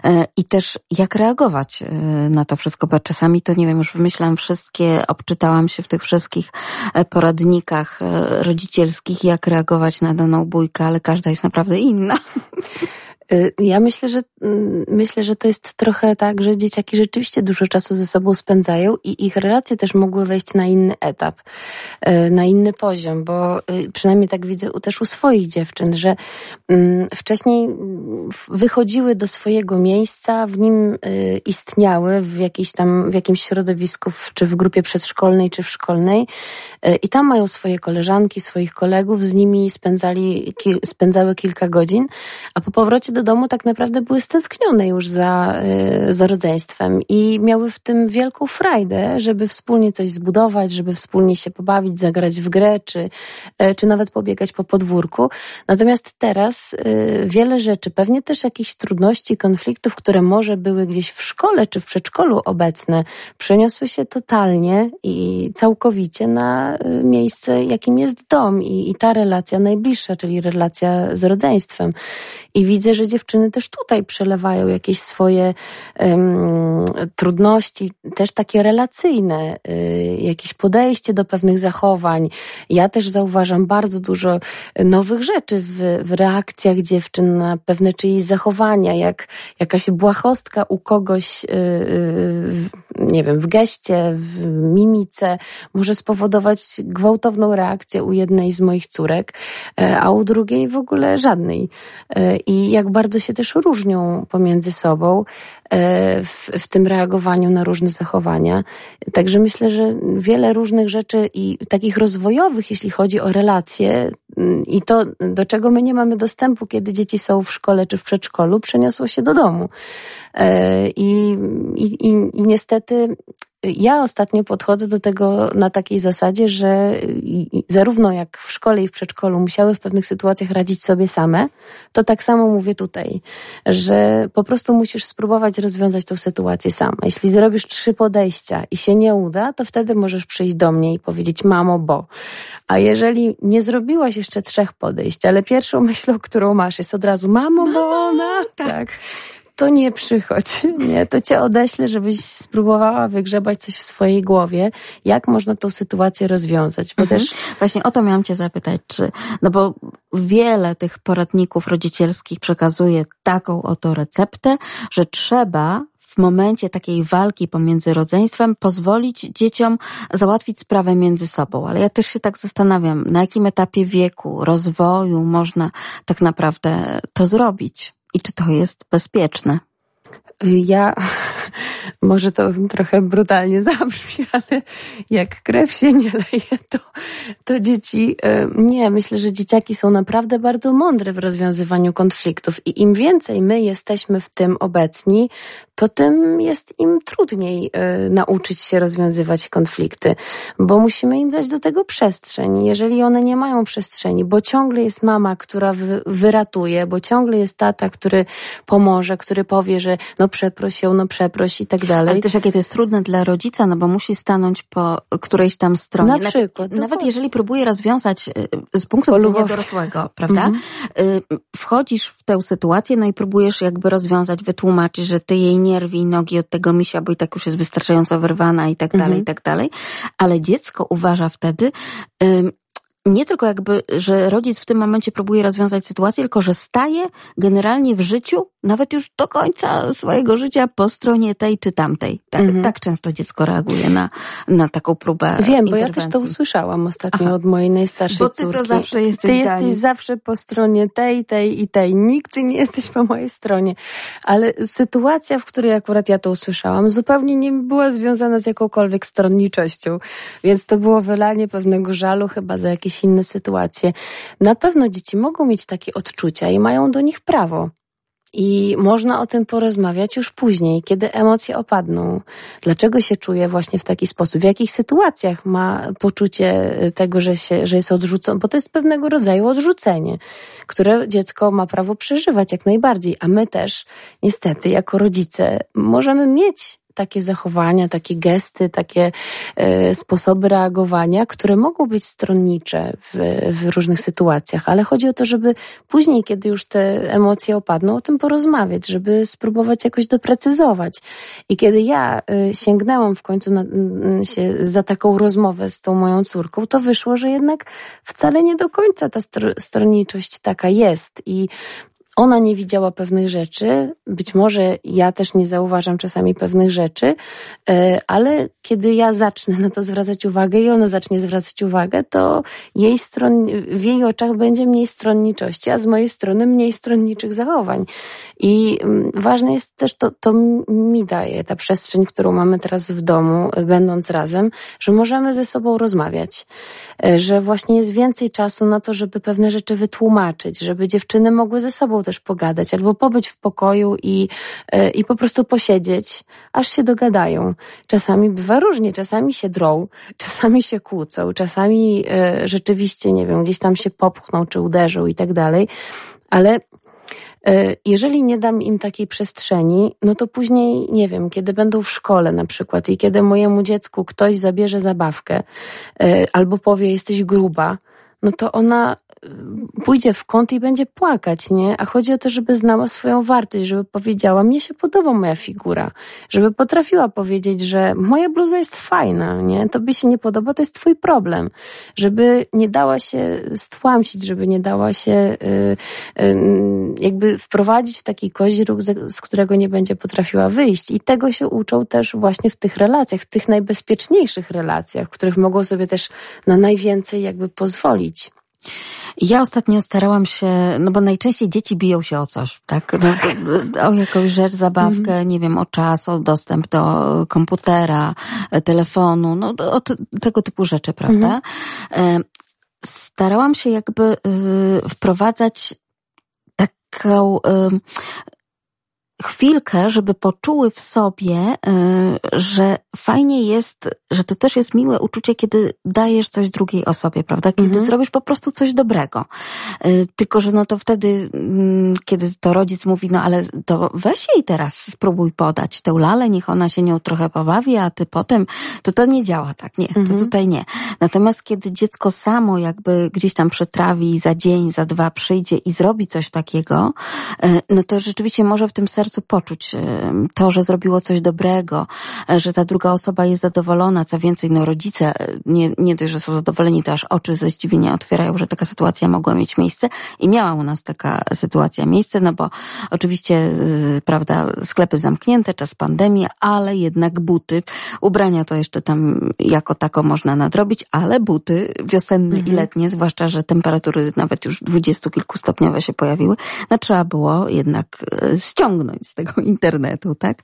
E, i też jak reagować e, na to wszystko, bo czasami to nie wiem, już wymyślam wszystkie, obczytałam się w tych wszystkich e, poradnikach rodzicielskich, jak reagować na daną bójkę, ale każda jest naprawdę inna. [laughs] Y, ja myślę, że mm, myślę, że to jest trochę tak, że dzieciaki rzeczywiście dużo czasu ze sobą spędzają i ich relacje też mogły wejść na inny etap, y, na inny poziom, bo y, przynajmniej tak widzę też u swoich dziewczyn, że mm, wcześniej wychodziły do swojego miejsca, w nim istniały w jakiejś tam, w jakimś środowisku, czy w grupie przedszkolnej, czy w szkolnej i tam mają swoje koleżanki, swoich kolegów, z nimi spędzali, spędzały kilka godzin, a po powrocie do domu tak naprawdę były stęsknione już za, y, za rodzeństwem i miały w tym wielką frajdę, żeby wspólnie coś zbudować, żeby wspólnie się pobawić, zagrać w grę, czy, y, czy nawet pobiegać po podwórku. Natomiast teraz y, wiele rzeczy, pewnie też jakichś trudności, konfliktów, które może były gdzieś w szkole czy w przedszkolu obecne, przeniosły się totalnie i całkowicie na miejsce, jakim jest dom i, i ta relacja najbliższa, czyli relacja z rodzeństwem. I widzę, że dziewczyny też tutaj przelewają jakieś swoje um, trudności, też takie relacyjne, y, jakieś podejście do pewnych zachowań. Ja też zauważam bardzo dużo nowych rzeczy w, w reakcjach dziewczyn na pewne czyjeś zachowania, jak jakaś błahostka u kogoś, y, y, nie wiem, w geście, w mimice może spowodować gwałtowną reakcję u jednej z moich córek, e, a u drugiej w ogóle żadnej. E, I jak bardzo się też różnią pomiędzy sobą e, w, w tym reagowaniu na różne zachowania. Także myślę, że wiele różnych rzeczy i takich rozwojowych, jeśli chodzi o relacje mm, i to, do czego my nie mamy dostępu, kiedy dzieci są w szkole czy w przedszkolu, przeniosło się do domu. I, i, i niestety ja ostatnio podchodzę do tego na takiej zasadzie, że zarówno jak w szkole i w przedszkolu musiały w pewnych sytuacjach radzić sobie same, to tak samo mówię tutaj, że po prostu musisz spróbować rozwiązać tą sytuację sama. Jeśli zrobisz trzy podejścia i się nie uda, to wtedy możesz przyjść do mnie i powiedzieć mamo, bo. A jeżeli nie zrobiłaś jeszcze trzech podejść, ale pierwszą [laughs] myślą, którą masz jest od razu mamo, bo ona, tak. tak to nie przychodź, [laughs] nie, to cię odeślę, żebyś spróbowała wygrzebać coś w swojej głowie, jak można tą sytuację rozwiązać, bo mhm. też... Właśnie o to miałam cię zapytać, czy, no bo wiele tych poradników rodzicielskich przekazuje taką oto receptę, że trzeba w momencie takiej walki pomiędzy rodzeństwem pozwolić dzieciom załatwić sprawę między sobą. Ale ja też się tak zastanawiam, na jakim etapie wieku, rozwoju można tak naprawdę to zrobić i czy to jest bezpieczne? Ja, [laughs] [laughs] może to trochę brutalnie [laughs] zabrzmi, ale jak krew się nie leje, to, to dzieci, e, nie, myślę, że dzieciaki są naprawdę bardzo mądre w rozwiązywaniu konfliktów i im więcej my jesteśmy w tym obecni, to tym jest im trudniej y, nauczyć się rozwiązywać konflikty, bo musimy im dać do tego przestrzeń. Jeżeli one nie mają przestrzeni, bo ciągle jest mama, która wyratuje, bo ciągle jest tata, który pomoże, który powie, że no przeproś ją, no przeproś i tak dalej. Ale też jakie to jest trudne dla rodzica, no bo musi stanąć po którejś tam stronie. Na przykład. Nawet, nawet jeżeli próbuje rozwiązać y, z punktu widzenia dorosłego, prawda? Mhm. Wchodzisz w tę sytuację, no i próbujesz jakby rozwiązać, wytłumaczyć, że ty jej nie rwij nogi od tego misia, bo i tak już jest wystarczająco wyrwana i tak dalej, mhm. i tak dalej. Ale dziecko uważa wtedy, nie tylko jakby, że rodzic w tym momencie próbuje rozwiązać sytuację, tylko że staje generalnie w życiu, nawet już do końca swojego życia po stronie tej czy tamtej. Tak, mhm. tak często dziecko reaguje na, na taką próbę Wiem, bo ja też to usłyszałam ostatnio Aha. od mojej najstarszej Bo ty córki. to zawsze jesteś Ty jesteś zawsze po stronie tej, tej i tej. Nigdy nie jesteś po mojej stronie. Ale sytuacja, w której akurat ja to usłyszałam, zupełnie nie była związana z jakąkolwiek stronniczością. Więc to było wylanie pewnego żalu chyba za jakieś jakieś inne sytuacje. Na pewno dzieci mogą mieć takie odczucia i mają do nich prawo. I można o tym porozmawiać już później, kiedy emocje opadną. Dlaczego się czuje właśnie w taki sposób? W jakich sytuacjach ma poczucie tego, że, się, że jest odrzucone? Bo to jest pewnego rodzaju odrzucenie, które dziecko ma prawo przeżywać jak najbardziej. A my też, niestety, jako rodzice, możemy mieć takie zachowania, takie gesty, takie e, sposoby reagowania, które mogą być stronnicze w, w różnych sytuacjach, ale chodzi o to, żeby później, kiedy już te emocje opadną, o tym porozmawiać, żeby spróbować jakoś doprecyzować. I kiedy ja e, sięgnęłam w końcu na, się za taką rozmowę z tą moją córką, to wyszło, że jednak wcale nie do końca ta stronniczość taka jest. I ona nie widziała pewnych rzeczy, być może ja też nie zauważam czasami pewnych rzeczy, e, ale kiedy ja zacznę na to zwracać uwagę i ona zacznie zwracać uwagę, to jej stron, w jej oczach będzie mniej stronniczości, a z mojej strony mniej stronniczych zachowań. I mm, ważne jest też to, to mi daje ta przestrzeń, którą mamy teraz w domu, będąc razem, że możemy ze sobą rozmawiać, e, że właśnie jest więcej czasu na to, żeby pewne rzeczy wytłumaczyć, żeby dziewczyny mogły ze sobą też pogadać, albo pobyć w pokoju i, e, i po prostu posiedzieć, aż się dogadają. Czasami bywa różnie, czasami się drą, czasami się kłócą, czasami e, rzeczywiście, nie wiem, gdzieś tam się popchną czy uderzą i tak dalej, ale e, jeżeli nie dam im takiej przestrzeni, no to później, nie wiem, kiedy będą w szkole na przykład i kiedy mojemu dziecku ktoś zabierze zabawkę albo powie, jesteś gruba, no to ona pójdzie w kąt i będzie płakać, nie? A chodzi o to, żeby znała swoją wartość, żeby powiedziała, mnie się podoba moja figura, żeby potrafiła powiedzieć, że moja bluza jest fajna, nie? To by się nie podoba, to jest twój problem. Żeby nie dała się stłamsić, żeby nie dała się y, y, jakby wprowadzić w taki kozi z którego nie będzie potrafiła wyjść. I tego się uczą też właśnie w tych relacjach, w tych najbezpieczniejszych relacjach, w których mogą sobie też na najwięcej jakby pozwolić. Ja ostatnio starałam się, no bo najczęściej dzieci biją się o coś, tak? No, o jakąś rzecz, zabawkę, mhm. nie wiem, o czas, o dostęp do komputera, telefonu, no o tego typu rzeczy, prawda? Mhm. Starałam się jakby y, wprowadzać taką chwilkę, żeby poczuły w sobie, y, że fajnie jest, że to też jest miłe uczucie, kiedy dajesz coś drugiej osobie, prawda? Kiedy mhm. zrobisz po prostu coś dobrego. Y, tylko, że no to wtedy, mm, kiedy to rodzic mówi, no ale to weź jej teraz, spróbuj podać tę lalę, niech ona się nią trochę pobawi, a ty potem, to to nie działa tak, nie, mhm. to tutaj nie. Natomiast kiedy dziecko samo jakby gdzieś tam przetrawi za dzień, za dwa przyjdzie i zrobi coś takiego, y, no to rzeczywiście może w tym sercu sercu poczuć to, że zrobiło coś dobrego, e, że ta druga osoba jest zadowolona, co więcej, no rodzice e, nie, nie dość, że są zadowoleni, to aż oczy ze zdziwienia otwierają, że taka sytuacja mogła mieć miejsce i miała u nas taka sytuacja miejsce, no bo oczywiście, e, prawda, sklepy zamknięte, czas pandemii, ale jednak buty, ubrania to jeszcze tam jako tako można nadrobić, ale buty wiosenne mhm. i letnie, zwłaszcza, że temperatury nawet już dwudziestu kilku stopniowe się pojawiły, no trzeba było jednak ściągnąć z tego internetu, tak?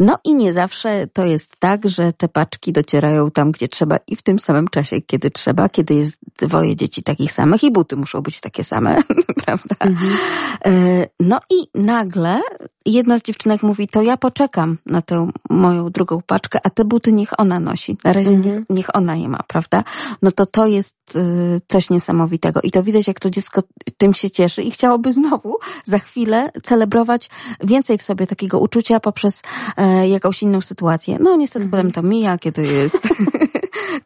No i nie zawsze to jest tak, że te paczki docierają tam, gdzie trzeba i w tym samym czasie, kiedy trzeba, kiedy jest dwoje dzieci takich samych i buty muszą być takie same, [laughs] prawda? Mhm. E, no i nagle jedna z dziewczynek mówi, to ja poczekam na tę moją drugą paczkę, a te buty niech ona nosi. Na razie mhm. niech, niech ona je ma, prawda? No to to jest y, coś niesamowitego. I to widać, jak to dziecko tym się cieszy i chciałoby znowu za chwilę celebrować więcej w sobie takiego uczucia poprzez e, jakąś inną sytuację. No niestety mhm. potem to mija, kiedy jest [laughs]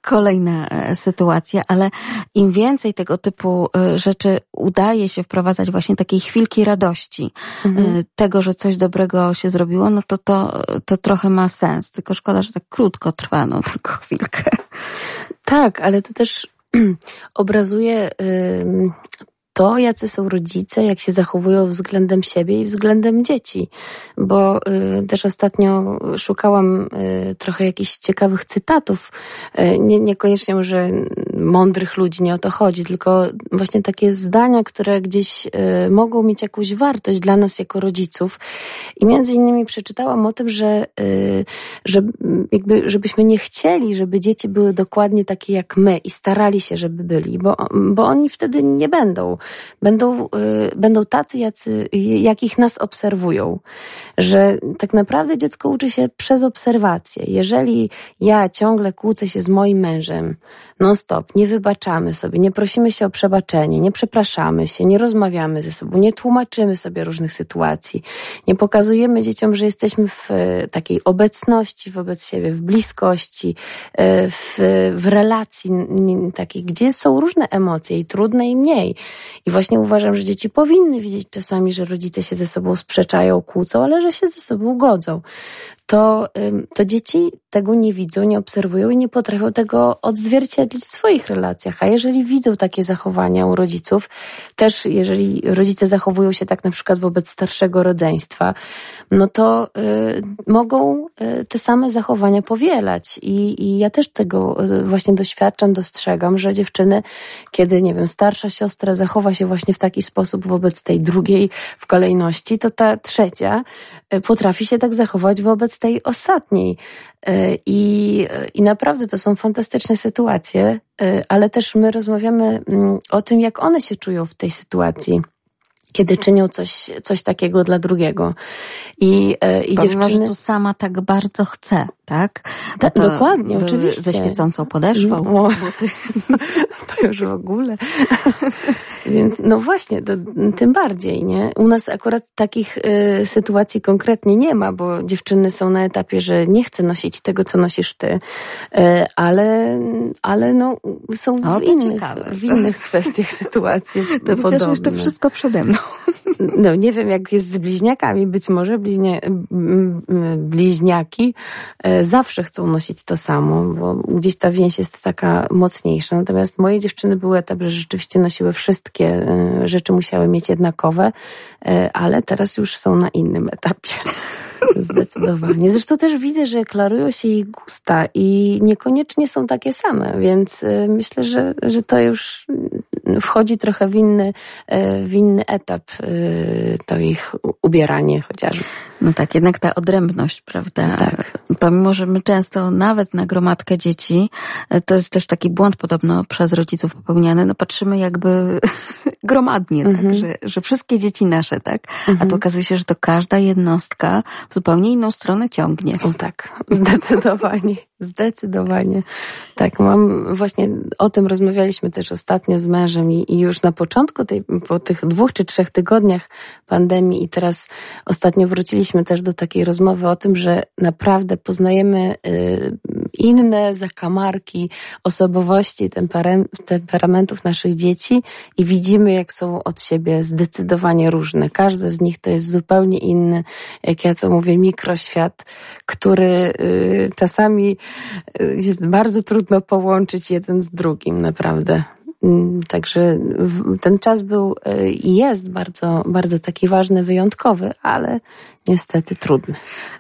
kolejna e, sytuacja, ale im więcej tego typu e, rzeczy udaje się wprowadzać właśnie takiej chwilki radości, mhm. tego, że coś dobrego się zrobiło, no to, to to trochę ma sens. Tylko szkoda, że tak krótko trwa, no [laughs] tylko chwilkę. Tak, ale to też [clears throat] obrazuje to, jacy są rodzice, jak się zachowują względem siebie i względem dzieci. Bo y, też ostatnio szukałam y, trochę jakichś ciekawych cytatów. Y, nie, niekoniecznie może mądrych ludzi, nie o to chodzi, tylko właśnie takie zdania, które gdzieś y, mogą mieć jakąś wartość dla nas jako rodziców. I między innymi przeczytałam o tym, że, y, że jakby, żebyśmy nie chcieli, żeby dzieci były dokładnie takie jak my i starali się, żeby byli, bo, bo oni wtedy nie będą będą, y, będą tacy, jacy, jakich nas obserwują. Że tak naprawdę dziecko uczy się przez obserwację. Jeżeli ja ciągle kłócę się z moim mężem, non-stop, nie wybaczamy sobie, nie prosimy się o przebaczenie, nie przepraszamy się, nie rozmawiamy ze sobą, nie tłumaczymy sobie różnych sytuacji, nie pokazujemy dzieciom, że jesteśmy w e, takiej obecności wobec siebie, w bliskości, e, w, w relacji takiej, gdzie są różne emocje i trudne i mniej. I właśnie uważam, że dzieci powinny widzieć czasami, że rodzice się ze sobą sprzeczają, kłócą, ale że się ze sobą godzą to, to dzieci tego nie widzą, nie obserwują i nie potrafią tego odzwierciedlić w swoich relacjach. A jeżeli widzą takie zachowania u rodziców, też jeżeli rodzice zachowują się tak na przykład wobec starszego rodzeństwa, no to y, mogą y, te same zachowania powielać. I, I ja też tego y, właśnie doświadczam, dostrzegam, że dziewczyny, kiedy, nie wiem, starsza siostra zachowa się właśnie w taki sposób wobec tej drugiej w kolejności, to ta trzecia y, potrafi się tak zachować wobec tej ostatniej. I, I naprawdę to są fantastyczne sytuacje, e, ale też my rozmawiamy mm, o tym, jak one się czują w tej sytuacji kiedy czynią coś, coś takiego dla drugiego. I, e, i Pomimo, dziewczyny... że tu sama tak bardzo chce, tak? Ta, dokładnie, oczywiście. Ze świecącą podeszwą. No, [laughs] to już w ogóle. [laughs] Więc no właśnie, to, tym bardziej, nie? U nas akurat takich y, sytuacji konkretnie nie ma, bo dziewczyny są na etapie, że nie chcę nosić tego, co nosisz ty, y, ale, ale no, są o, w, innych, w innych kwestiach [laughs] sytuacji To podobne. widzę, że jeszcze wszystko przede mną. No nie wiem, jak jest z bliźniakami. Być może bliźnia, bliźniaki y, zawsze chcą nosić to samo, bo gdzieś ta więź jest taka mocniejsza. Natomiast moje dziewczyny były etap, że rzeczywiście nosiły wszystkie e, rzeczy, musiały mieć jednakowe, e, ale teraz już są na innym etapie. [laughs] Zdecydowanie. Zresztą też widzę, że klarują się ich gusta i niekoniecznie są takie same, więc e, myślę, że, że to już wchodzi trochę w inny, w inny etap to ich ubieranie chociażby. No tak, jednak ta odrębność, prawda? Tak. Pomimo, że my często nawet na gromadkę dzieci, to jest też taki błąd podobno przez rodziców popełniany, no patrzymy jakby [laughs] gromadnie, tak? Mhm. Że, że wszystkie dzieci nasze, tak? Mhm. A to okazuje się, że to każda jednostka w zupełnie inną stronę ciągnie. O tak, [laughs] zdecydowanie. Zdecydowanie. Tak, mam właśnie o tym rozmawialiśmy też ostatnio z mężem i, i, już na początku tej, po tych dwóch czy trzech tygodniach pandemii i teraz ostatnio wróciliśmy też do takiej rozmowy o tym, że naprawdę poznajemy y, inne zakamarki osobowości, temperamentów naszych dzieci i widzimy, jak są od siebie zdecydowanie różne. Każdy z nich to jest zupełnie inny, jak ja to mówię, mikroświat, który y, czasami y, jest bardzo trudno połączyć jeden z drugim, naprawdę. Mm, także ten czas był y, i jest bardzo, bardzo taki ważny, wyjątkowy, ale niestety trudny.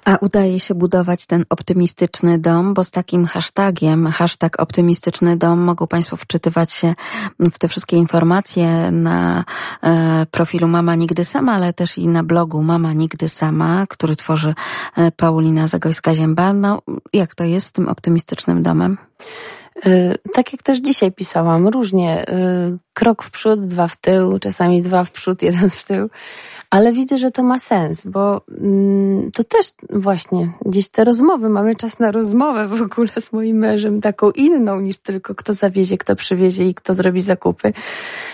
A udaje się budować ten optymistyczny dom, bo z takim hashtagiem, hashtag optymistyczny dom, mogą Państwo wczytywać się w te wszystkie informacje na e, profilu Mama Nigdy Sama, ale też i na blogu Mama Nigdy Sama, który tworzy e, Paulina Zagojska-Zięba. No, jak to jest z tym optymistycznym domem? E, tak jak też dzisiaj pisałam, różnie. Krok w przód, dwa w tył, czasami dwa w przód, [laughs] jeden w tył ale widzę, że to ma sens, bo mm, to też właśnie gdzieś te rozmowy, mamy czas na rozmowę w ogóle z moim mężem, taką inną niż tylko kto zawiezie, kto przywiezie i kto zrobi zakupy.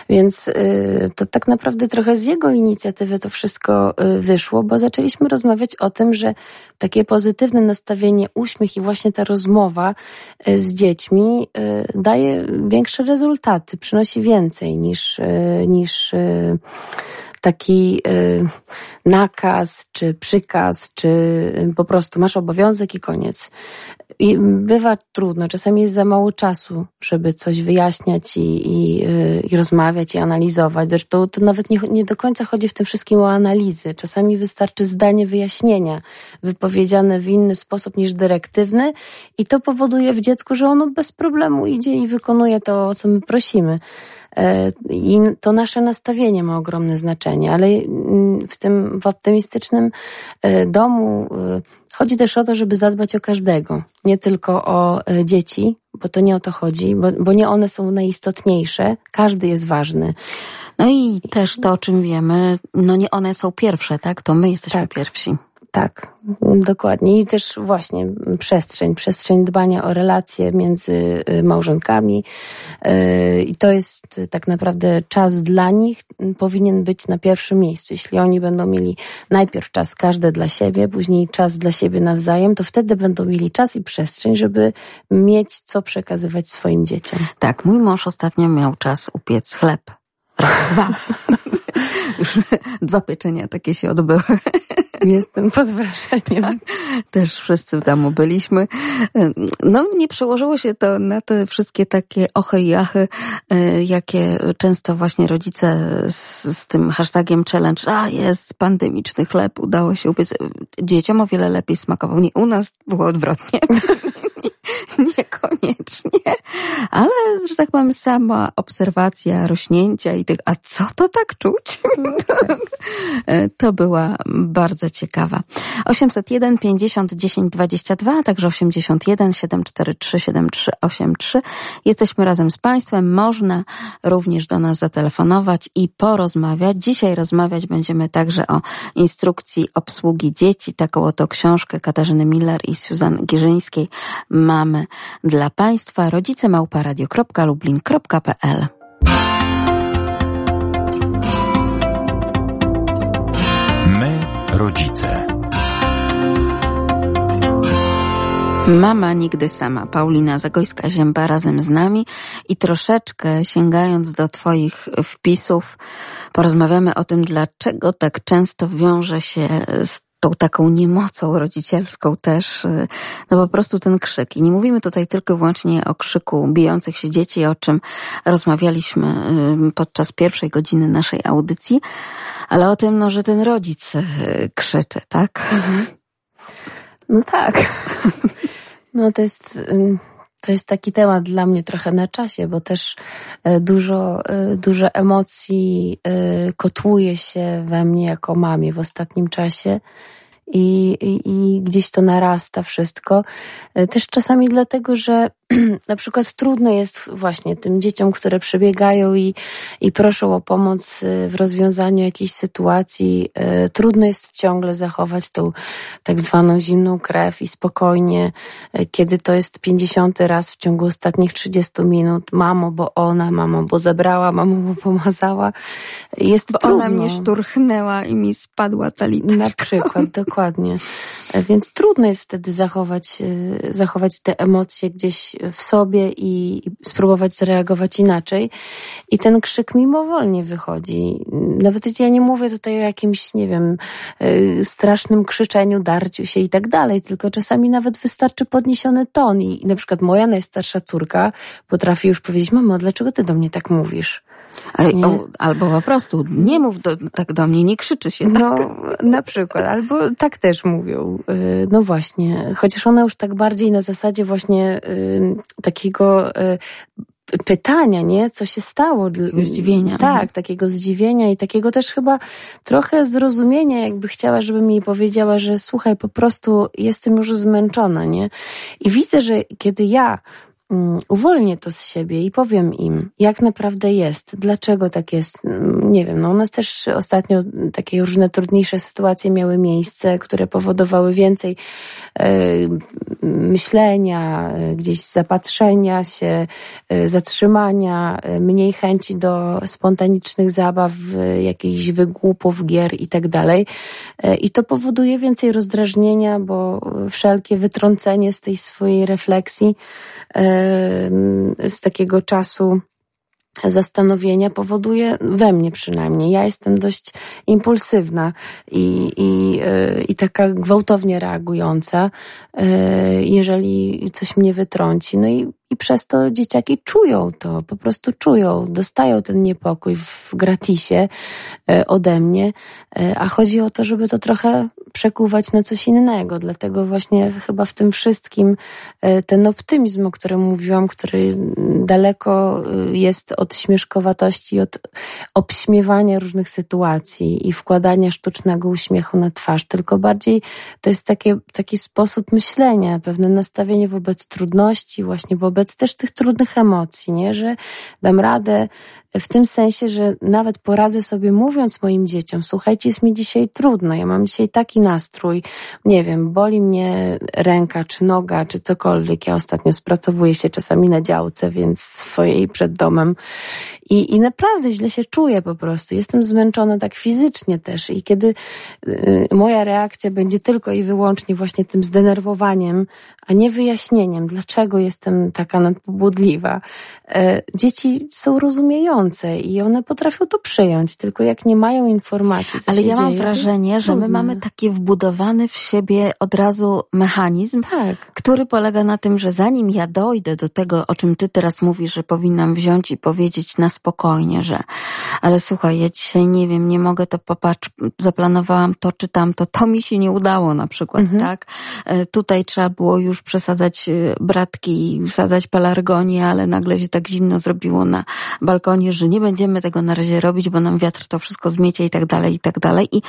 Więc y, to tak naprawdę trochę z jego inicjatywy to wszystko y, wyszło, bo zaczęliśmy rozmawiać o tym, że takie pozytywne nastawienie, uśmiech i właśnie ta rozmowa y, z dziećmi daje większe rezultaty, przynosi więcej niż, y, niż y, taki y, nakaz, czy przykaz, czy po prostu masz obowiązek i koniec. I bywa trudno, czasami jest za mało czasu, żeby coś wyjaśniać i, i, i rozmawiać i analizować. Zresztą to nawet nie, nie do końca chodzi w tym wszystkim o analizy. Czasami wystarczy zdanie wyjaśnienia, wypowiedziane w inny sposób niż dyrektywny i to powoduje w dziecku, że ono bez problemu idzie i wykonuje to, o co my prosimy. E, I to nasze nastawienie ma ogromne znaczenie, ale mm, w tym w optymistycznym e, domu e, chodzi też o to, żeby zadbać o każdego, nie tylko o dzieci, bo to nie o to chodzi, bo, bo nie one są najistotniejsze, każdy jest ważny. No i też to, o czym wiemy, no nie one są pierwsze, tak? To my jesteśmy tak. pierwsi. Tak, dokładnie. I też właśnie przestrzeń, przestrzeń dbania o relacje między y, małżonkami. Y, I to jest tak naprawdę czas dla nich, powinien być na pierwszym miejscu. Jeśli oni będą mieli najpierw czas każdy dla siebie, później czas dla siebie nawzajem, to wtedy będą mieli czas i przestrzeń, żeby mieć co przekazywać swoim dzieciom. Tak, mój mąż ostatnio miał czas upiec chleb. Dwa. Już dwa pieczenia takie się odbyły. Jestem pod wrażeniem. Też wszyscy w domu byliśmy. No, nie przełożyło się to na te wszystkie takie ochy i achy, jakie często właśnie rodzice z, z tym hashtagiem challenge, a jest pandemiczny chleb, udało się upiec. Dzieciom o wiele lepiej smakował. Nie, u nas było odwrotnie. [laughs] Niekoniecznie, ale, że tak powiem, sama obserwacja rośnięcia i tych, a co to tak czuć? [laughs] to była bardzo ciekawa. 801 50 10 22, a także 81 743 7383. Jesteśmy razem z Państwem. Można również do nas zatelefonować i porozmawiać. Dzisiaj rozmawiać będziemy także o instrukcji obsługi dzieci. Taką oto książkę Katarzyny Miller i Susan Gierzyńskiej mamy dla Państwa. Rodzice małparadio.lublin.pl My, rodzice. Mama nigdy sama, Paulina Zagojska-Zięba razem z nami i troszeczkę sięgając do Twoich wpisów, porozmawiamy o tym, dlaczego tak często wiąże się z tą taką niemocą rodzicielską też, y, no po prostu ten krzyk. I nie mówimy tutaj tylko wyłącznie o krzyku bijących się dzieci, o czym rozmawialiśmy y, podczas pierwszej godziny naszej audycji, ale o tym, no, że ten rodzic y, krzyczy, tak? Mhm. No tak. [laughs] No to jest to jest taki temat dla mnie trochę na czasie, bo też e, dużo, e, dużo emocji e, kotłuje się we mnie jako mamie w ostatnim czasie i, i, i gdzieś to narasta wszystko. Też czasami dlatego, że [clears throat] na przykład trudno jest właśnie tym dzieciom, które przebiegają i, i proszą o pomoc e, w rozwiązaniu jakiejś sytuacji, e, trudno jest ciągle zachować tą tak zwaną zimną krew i spokojnie, kiedy to jest pięćdziesiąty raz w ciągu ostatnich 30 minut, mamo, bo ona, mamo, bo zabrała, mamo, bo pomazała. Jest bo trudno. ona mnie szturchnęła i mi spadła ta litera. Na przykład, dokładnie. E, więc trudno jest wtedy zachować, zachować te emocje gdzieś w sobie i spróbować zareagować inaczej. I ten krzyk mimowolnie wychodzi. Nawet ja nie mówię tutaj o jakimś, nie wiem, e, strasznym krzyczeniu, darciu się i tak dalej, tylko czasami nawet wystarczy podniesiony ton. I na przykład moja najstarsza córka potrafi już powiedzieć, mamo, dlaczego ty do mnie tak mówisz? Albo po prostu nie mów do, tak do mnie, nie krzyczy się. Tak? No, na przykład, albo tak też mówią. Y, no właśnie, chociaż one już tak bardziej na zasadzie właśnie y, takiego y, pytania, nie? Co się stało? Zdziwienia. Tak, mhm. takiego zdziwienia i takiego też chyba trochę zrozumienia, jakby chciała, żebym jej powiedziała, że słuchaj, po prostu jestem już zmęczona, nie? I widzę, że kiedy ja uwolnię to z siebie i powiem im, jak naprawdę jest, dlaczego tak jest. Mm, nie wiem, no u nas też ostatnio takie różne trudniejsze sytuacje miały miejsce, które powodowały więcej e, myślenia, e, gdzieś zapatrzenia się, e, zatrzymania, mniej chęci do spontanicznych zabaw, jakichś wygłupów, gier i tak dalej. I to powoduje więcej rozdrażnienia, bo wszelkie wytrącenie z tej swojej refleksji z takiego czasu zastanowienia powoduje we mnie przynajmniej. Ja jestem dość impulsywna i, i, e, i taka gwałtownie reagująca, jeżeli coś mnie wytrąci. No i i przez to dzieciaki czują to, po prostu czują, dostają ten niepokój w gratisie e, ode mnie, e, a chodzi o to, żeby to trochę przekuwać na coś innego. Dlatego właśnie chyba w tym wszystkim e, ten optymizm, o którym mówiłam, który daleko jest od śmieszkowatości, od obśmiewania różnych sytuacji i wkładania sztucznego uśmiechu na twarz, tylko bardziej to jest takie, taki sposób myślenia, pewne nastawienie wobec trudności, właśnie wobec też tych trudnych emocji, nie? że dam radę w tym sensie, że nawet poradzę sobie mówiąc moim dzieciom, słuchajcie, jest mi dzisiaj trudno, ja mam dzisiaj taki nastrój, nie wiem, boli mnie ręka, czy noga, czy cokolwiek. Ja ostatnio spracowuję się czasami na działce, więc swojej przed domem i, i naprawdę źle się czuję po prostu. Jestem zmęczona tak fizycznie też i kiedy y, moja reakcja będzie tylko i wyłącznie właśnie tym zdenerwowaniem, a nie wyjaśnieniem, dlaczego jestem taka nadpobudliwa. E, dzieci są rozumiejące i one potrafią to przyjąć, tylko jak nie mają informacji, Ale ja mam dzieje, wrażenie, że my mamy taki wbudowany w siebie od razu mechanizm, tak. który polega na tym, że zanim ja dojdę do tego, o czym ty teraz mówisz, że powinnam wziąć i powiedzieć na spokojnie, że ale słuchaj, ja dzisiaj nie wiem, nie mogę to popatrz, zaplanowałam to czy tamto, to mi się nie udało na przykład, mhm. tak? E, tutaj trzeba było już przesadzać e, bratki i wsadzać pelargonię, ale nagle się tak zimno zrobiło na balkonie, że nie będziemy tego na razie robić, bo nam wiatr to wszystko zmiecie i tak dalej, i tak dalej. I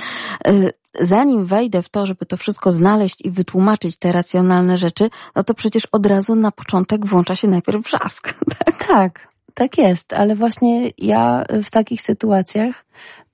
y, zanim wejdę w to, żeby to wszystko znaleźć i wytłumaczyć te racjonalne rzeczy, no to przecież od razu na początek włącza się najpierw wrzask. [laughs] Tak, tak, tak jest, ale właśnie ja w takich sytuacjach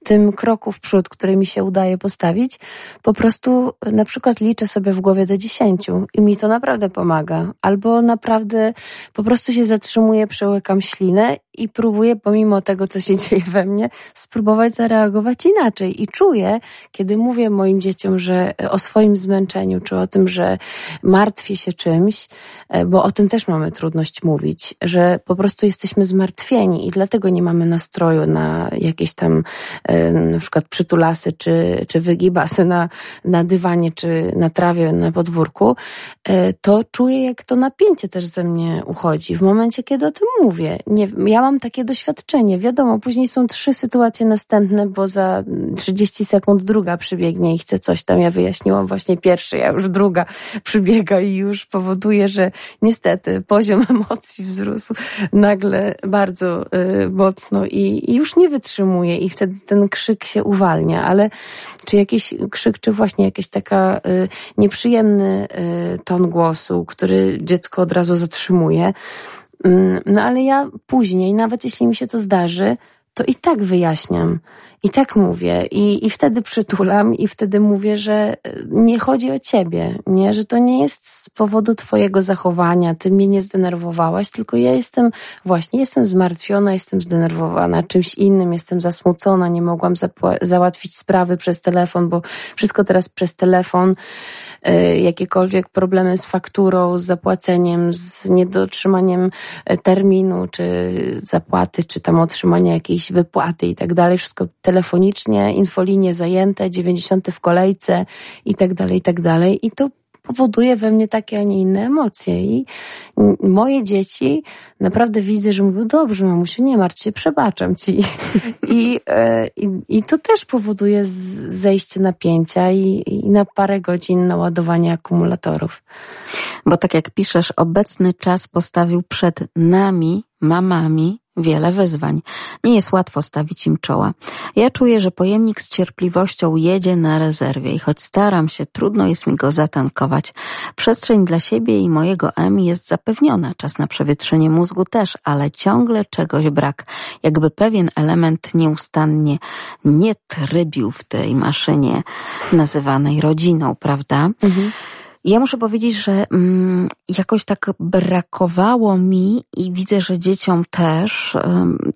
tym kroku w przód, który mi się udaje postawić, po prostu na przykład liczę sobie w głowie do dziesięciu i mi to naprawdę pomaga. Albo naprawdę po prostu się zatrzymuję, przełykam ślinę i próbuję, pomimo tego, co się [laughs] dzieje we mnie, spróbować zareagować inaczej. I czuję, kiedy mówię moim dzieciom, że o swoim zmęczeniu, czy o tym, że martwię się czymś, e, bo o tym też mamy trudność mówić, że po prostu jesteśmy zmartwieni i dlatego nie mamy nastroju na jakieś tam e, na przykład przytulasy, czy, czy wygibasy na, na dywanie, czy na trawie, na podwórku, e, to czuję, jak to napięcie też ze mnie uchodzi. W momencie, kiedy o tym mówię. Nie, ja miałam takie doświadczenie. Wiadomo, później są trzy sytuacje następne, bo za 30 sekund druga przybiegnie i chce coś tam. Ja wyjaśniłam właśnie pierwsze, ja już druga przybiega i już powoduje, że niestety poziom [laughs] emocji wzrósł nagle bardzo y, mocno i, i już nie wytrzymuje i wtedy ten krzyk się uwalnia. Ale czy jakiś krzyk, czy właśnie jakaś taka y, nieprzyjemny y, ton głosu, który dziecko od razu zatrzymuje, no ale ja później, nawet jeśli mi się to zdarzy, to i tak wyjaśniam. I tak mówię, i, i wtedy przytulam, i wtedy mówię, że e, nie chodzi o ciebie, nie, że to nie jest z powodu twojego zachowania, ty mnie nie zdenerwowałaś, tylko ja jestem, właśnie, jestem zmartwiona, jestem zdenerwowana czymś innym, jestem zasmucona, nie mogłam załatwić sprawy przez telefon, bo wszystko teraz przez telefon, E, jakiekolwiek problemy z fakturą, z zapłaceniem, z niedotrzymaniem e, terminu, czy zapłaty, czy tam otrzymania jakiejś wypłaty i tak dalej. Wszystko telefonicznie, infolinie zajęte, 90 w kolejce i tak dalej, i tak dalej. I to powoduje we mnie takie, a nie inne emocje. I moje dzieci naprawdę widzę, że mówią, dobrze mamusiu, nie martw się, przebaczam ci. [laughs] I, e, i, i to też powoduje zejście napięcia i, i na parę godzin naładowanie akumulatorów. Bo tak jak piszesz, obecny czas postawił przed nami, mamami, wiele wyzwań. Nie jest łatwo stawić im czoła. Ja czuję, że pojemnik z cierpliwością jedzie na rezerwie i choć staram się, trudno jest mi go zatankować. Przestrzeń dla siebie i mojego Emi jest zapewniona, czas na przewietrzenie mózgu też, ale ciągle czegoś brak. Jakby pewien element nieustannie nie trybił w tej maszynie nazywanej rodziną, prawda? Mhm. Ja muszę powiedzieć, że mm, jakoś tak brakowało mi i widzę, że dzieciom też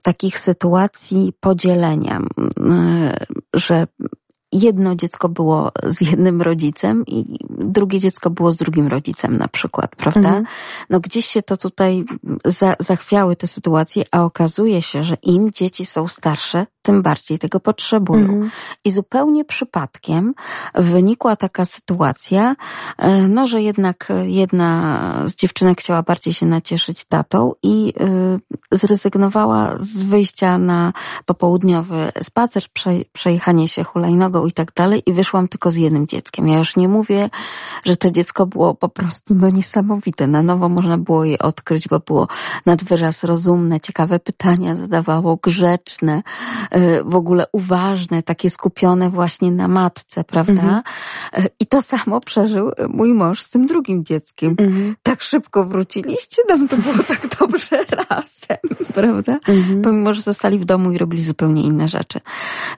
takich sytuacji podzielenia, um, że jedno dziecko było z jednym rodzicem i drugie dziecko było z drugim rodzicem na przykład, prawda? Mhm. No gdzieś się to tutaj za, zachwiały te sytuacje, a okazuje się, że im dzieci są starsze, tym bardziej tego potrzebują. Mhm. I zupełnie przypadkiem wynikła taka sytuacja, e, no, że jednak jedna z dziewczynek chciała bardziej się nacieszyć tatą i e, zrezygnowała z wyjścia na popołudniowy spacer, przejechanie się hulajnogą i tak dalej i wyszłam tylko z jednym dzieckiem. Ja już nie mówię, że to dziecko było po prostu no niesamowite. Na nowo można było je odkryć, bo było nad wyraz rozumne, ciekawe pytania zadawało, grzeczne, Y, w ogóle uważne, takie skupione właśnie na matce, prawda? Mhm. Y, I to samo przeżył mój mąż z tym drugim dzieckiem. Mhm. Tak szybko wróciliście, nam to było tak dobrze [laughs] razem, prawda? Mhm. Pomimo, że zostali w domu i robili zupełnie inne rzeczy.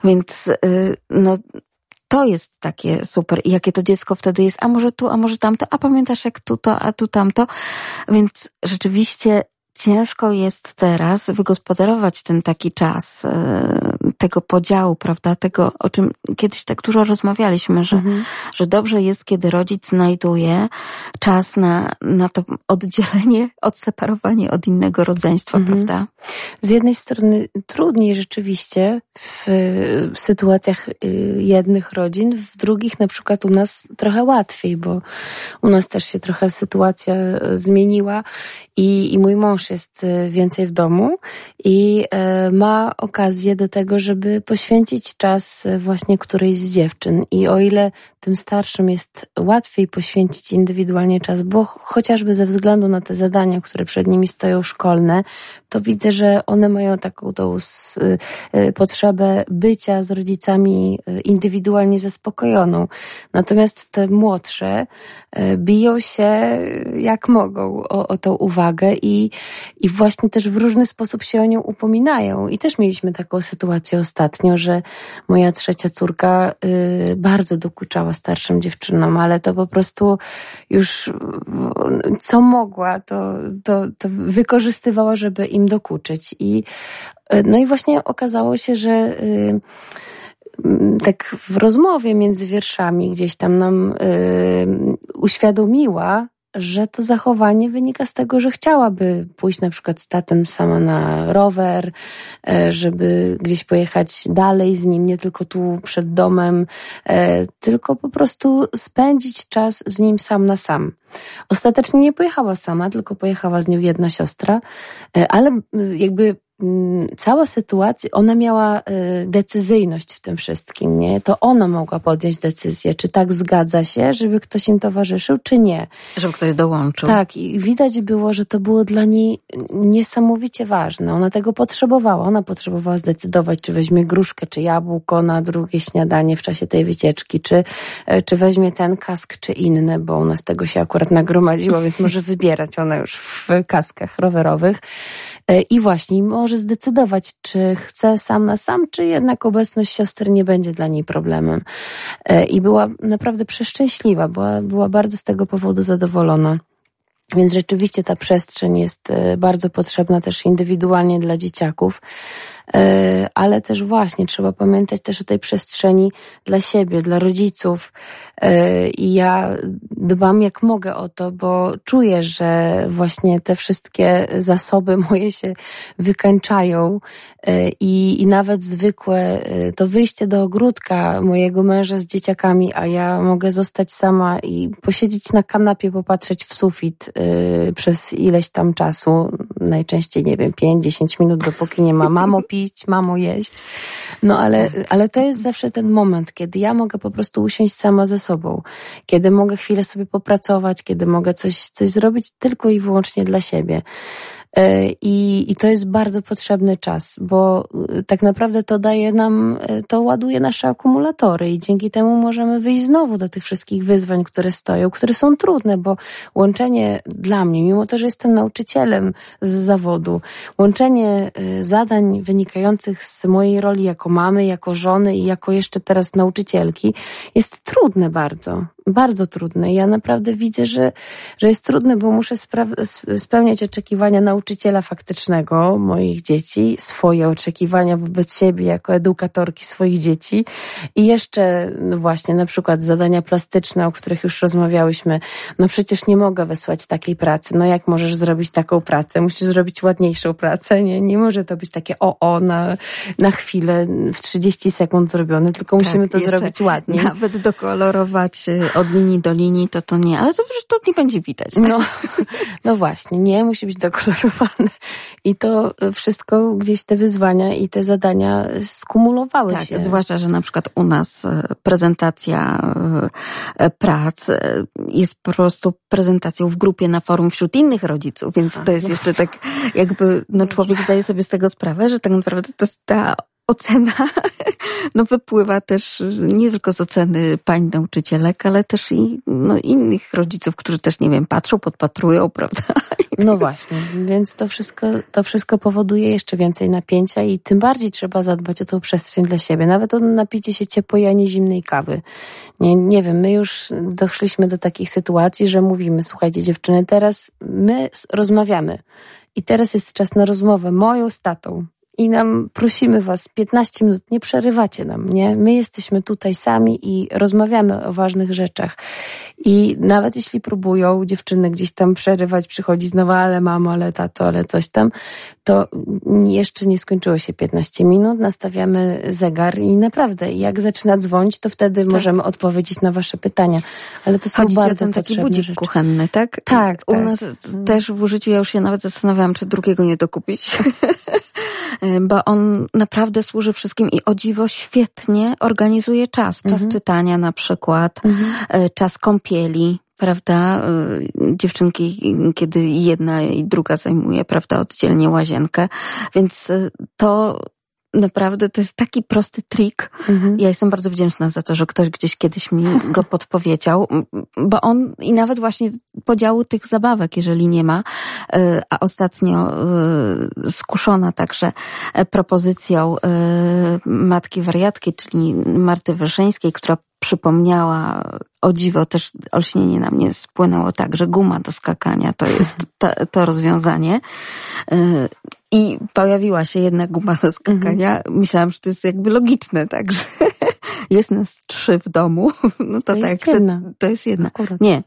Więc, y, no, to jest takie super. I jakie to dziecko wtedy jest, a może tu, a może tamto, a pamiętasz jak tu to, a tu tamto. Więc rzeczywiście ciężko jest teraz wygospodarować ten taki czas e, tego podziału, prawda? Tego, o czym kiedyś tak dużo rozmawialiśmy, że, mhm. że dobrze jest, kiedy rodzic znajduje czas na, na to oddzielenie, [laughs] odseparowanie od innego rodzeństwa, mhm. prawda? Z jednej strony trudniej rzeczywiście w, w sytuacjach y, jednych rodzin, w drugich na przykład u nas trochę łatwiej, bo u nas też się trochę sytuacja zmieniła i, i mój mąż jest y, więcej w domu i y, ma okazję do tego, żeby poświęcić czas y, właśnie którejś z dziewczyn. I o ile tym starszym jest łatwiej poświęcić indywidualnie czas, bo chociażby ze względu na te zadania, które przed nimi stoją szkolne, to widzę, że one mają taką tą potrzebę bycia z rodzicami indywidualnie zaspokojoną. Natomiast te młodsze biją się jak mogą o, o tą uwagę i, i właśnie też w różny sposób się o nią upominają. I też mieliśmy taką sytuację ostatnio, że moja trzecia córka y, bardzo dokuczała starszym dziewczynom, ale to po prostu już co mogła, to, to, to wykorzystywała, żeby im dokuczyć. I, y, no i właśnie okazało się, że y, tak w rozmowie między wierszami gdzieś tam nam y, uświadomiła, że to zachowanie wynika z tego, że chciałaby pójść na przykład z tatem sama na rower, e, żeby gdzieś pojechać dalej z nim, nie tylko tu przed domem, e, tylko po prostu spędzić czas z nim sam na sam. Ostatecznie nie pojechała sama, tylko pojechała z nią jedna siostra, e, ale jakby cała sytuacja, ona miała y, decyzyjność w tym wszystkim, nie? To ona mogła podjąć decyzję, czy tak zgadza się, żeby ktoś im towarzyszył, czy nie. Żeby ktoś dołączył. Tak, i widać było, że to było dla niej niesamowicie ważne. Ona tego potrzebowała. Ona potrzebowała zdecydować, czy weźmie gruszkę, czy jabłko na drugie śniadanie w czasie tej wycieczki, czy, e, czy weźmie ten kask, czy inny, bo u nas tego się akurat nagromadziło, więc może wybierać ona już w kaskach rowerowych. E, I właśnie może zdecydować, czy chce sam na sam, czy jednak obecność siostry nie będzie dla niej problemem. E, I była naprawdę przeszczęśliwa, była, była bardzo z tego powodu zadowolona. Więc rzeczywiście ta przestrzeń jest e, bardzo potrzebna też indywidualnie dla dzieciaków. E, ale też właśnie trzeba pamiętać też o tej przestrzeni dla siebie, dla rodziców. E, I ja dbam jak mogę o to, bo czuję, że właśnie te wszystkie zasoby [laughs] moje się wykańczają e, i, i nawet zwykłe to wyjście do ogródka mojego męża z dzieciakami, a ja mogę zostać sama i posiedzieć na kanapie, popatrzeć w sufit przez ileś tam czasu, najczęściej nie wiem, 5-10 minut, dopóki nie ma [laughs] mamo pić, mamo jeść. No ale, ale to jest zawsze ten moment, kiedy ja mogę po prostu usiąść sama ze sobą, kiedy mogę chwilę sobie popracować, kiedy mogę coś, coś zrobić tylko i wyłącznie dla siebie. E, I, I to jest bardzo potrzebny czas, bo e, tak naprawdę to daje nam, e, to ładuje nasze akumulatory i dzięki temu możemy wyjść znowu do tych wszystkich wyzwań, które stoją, które są trudne, bo łączenie dla mnie, mimo to, że jestem nauczycielem z zawodu, łączenie zadań wynikających z mojej roli jako mamy, jako żony i jako jeszcze teraz nauczycielki jest trudne bardzo bardzo trudne. Ja naprawdę widzę, że, że jest trudne, bo muszę spełniać oczekiwania nauczyciela faktycznego moich dzieci, swoje oczekiwania wobec siebie jako edukatorki swoich dzieci i jeszcze no właśnie na przykład zadania plastyczne, o których już rozmawiałyśmy. No przecież nie mogę wysłać takiej pracy. No jak możesz zrobić taką pracę? Musisz zrobić ładniejszą pracę. Nie, nie może to być takie o, o, na, na chwilę, w 30 sekund zrobione, tylko tak, musimy to zrobić ładnie. Nawet dokolorować y, od linii do linii, to to nie, ale to przecież to nie będzie widać. No, [laughs] no właśnie, nie, musi być dokolorowane. I to wszystko gdzieś te wyzwania i te zadania skumulowały tak, się. Zwłaszcza, że na przykład u nas e, prezentacja e, prac jest po prostu prezentacją w grupie na forum wśród innych rodziców, więc to jest jeszcze tak jakby, no człowiek [laughs] zdaje sobie z tego sprawę, że tak naprawdę to ta ocena [laughs] no, wypływa też nie tylko z oceny pań nauczycielek, ale też i no, innych rodziców, którzy też, nie wiem, patrzą, podpatrują, [laughs] prawda? No właśnie, więc to wszystko, to wszystko powoduje jeszcze więcej napięcia i tym bardziej trzeba zadbać o tą przestrzeń dla siebie. Nawet o napicie się ciepłej, a nie zimnej kawy. Nie, nie wiem, my już doszliśmy do takich sytuacji, że mówimy, słuchajcie dziewczyny, teraz my rozmawiamy i teraz jest czas na rozmowę moją z tatą i nam prosimy was 15 minut, nie przerywacie nam, nie? My jesteśmy tutaj sami i rozmawiamy o ważnych rzeczach. I nawet jeśli próbują dziewczyny gdzieś tam przerywać, przychodzi znowu, ale mamo, ale tato, ale coś tam, to jeszcze nie skończyło się 15 minut, nastawiamy zegar i naprawdę, jak zaczyna dzwonić, to wtedy tak. możemy odpowiedzieć na wasze pytania. Ale to są Chodzi bardzo o ten taki budzik rzeczy. kuchenny, tak? Tak, U tak. nas też w użyciu, ja już się nawet zastanawiałam, czy drugiego nie dokupić. [laughs] bo on naprawdę służy wszystkim i o dziwo świetnie organizuje czas. Czas mhm. czytania na przykład, mhm. E, czas kąpieli, prawda? E, dziewczynki, kiedy jedna i druga zajmuje, prawda, oddzielnie łazienkę. Więc e, to naprawdę to jest taki prosty trik. Mhm. Ja jestem bardzo wdzięczna za to, że ktoś gdzieś kiedyś mi go podpowiedział, bo on i nawet właśnie podziału tych zabawek, jeżeli nie ma, e, a ostatnio e, skuszona także propozycją matki wariatki, czyli Marty Wyszyńskiej, która przypomniała, o dziwo też olśnienie na mnie spłynęło tak, że guma do skakania to jest [laughs] ta, to rozwiązanie. I pojawiła się jedna guma do skakania. Mhm. Myślałam, że to jest jakby logiczne, tak, że jest nas trzy w domu. [laughs] No to, to tak, jest jedna. to jest jedna. Nie.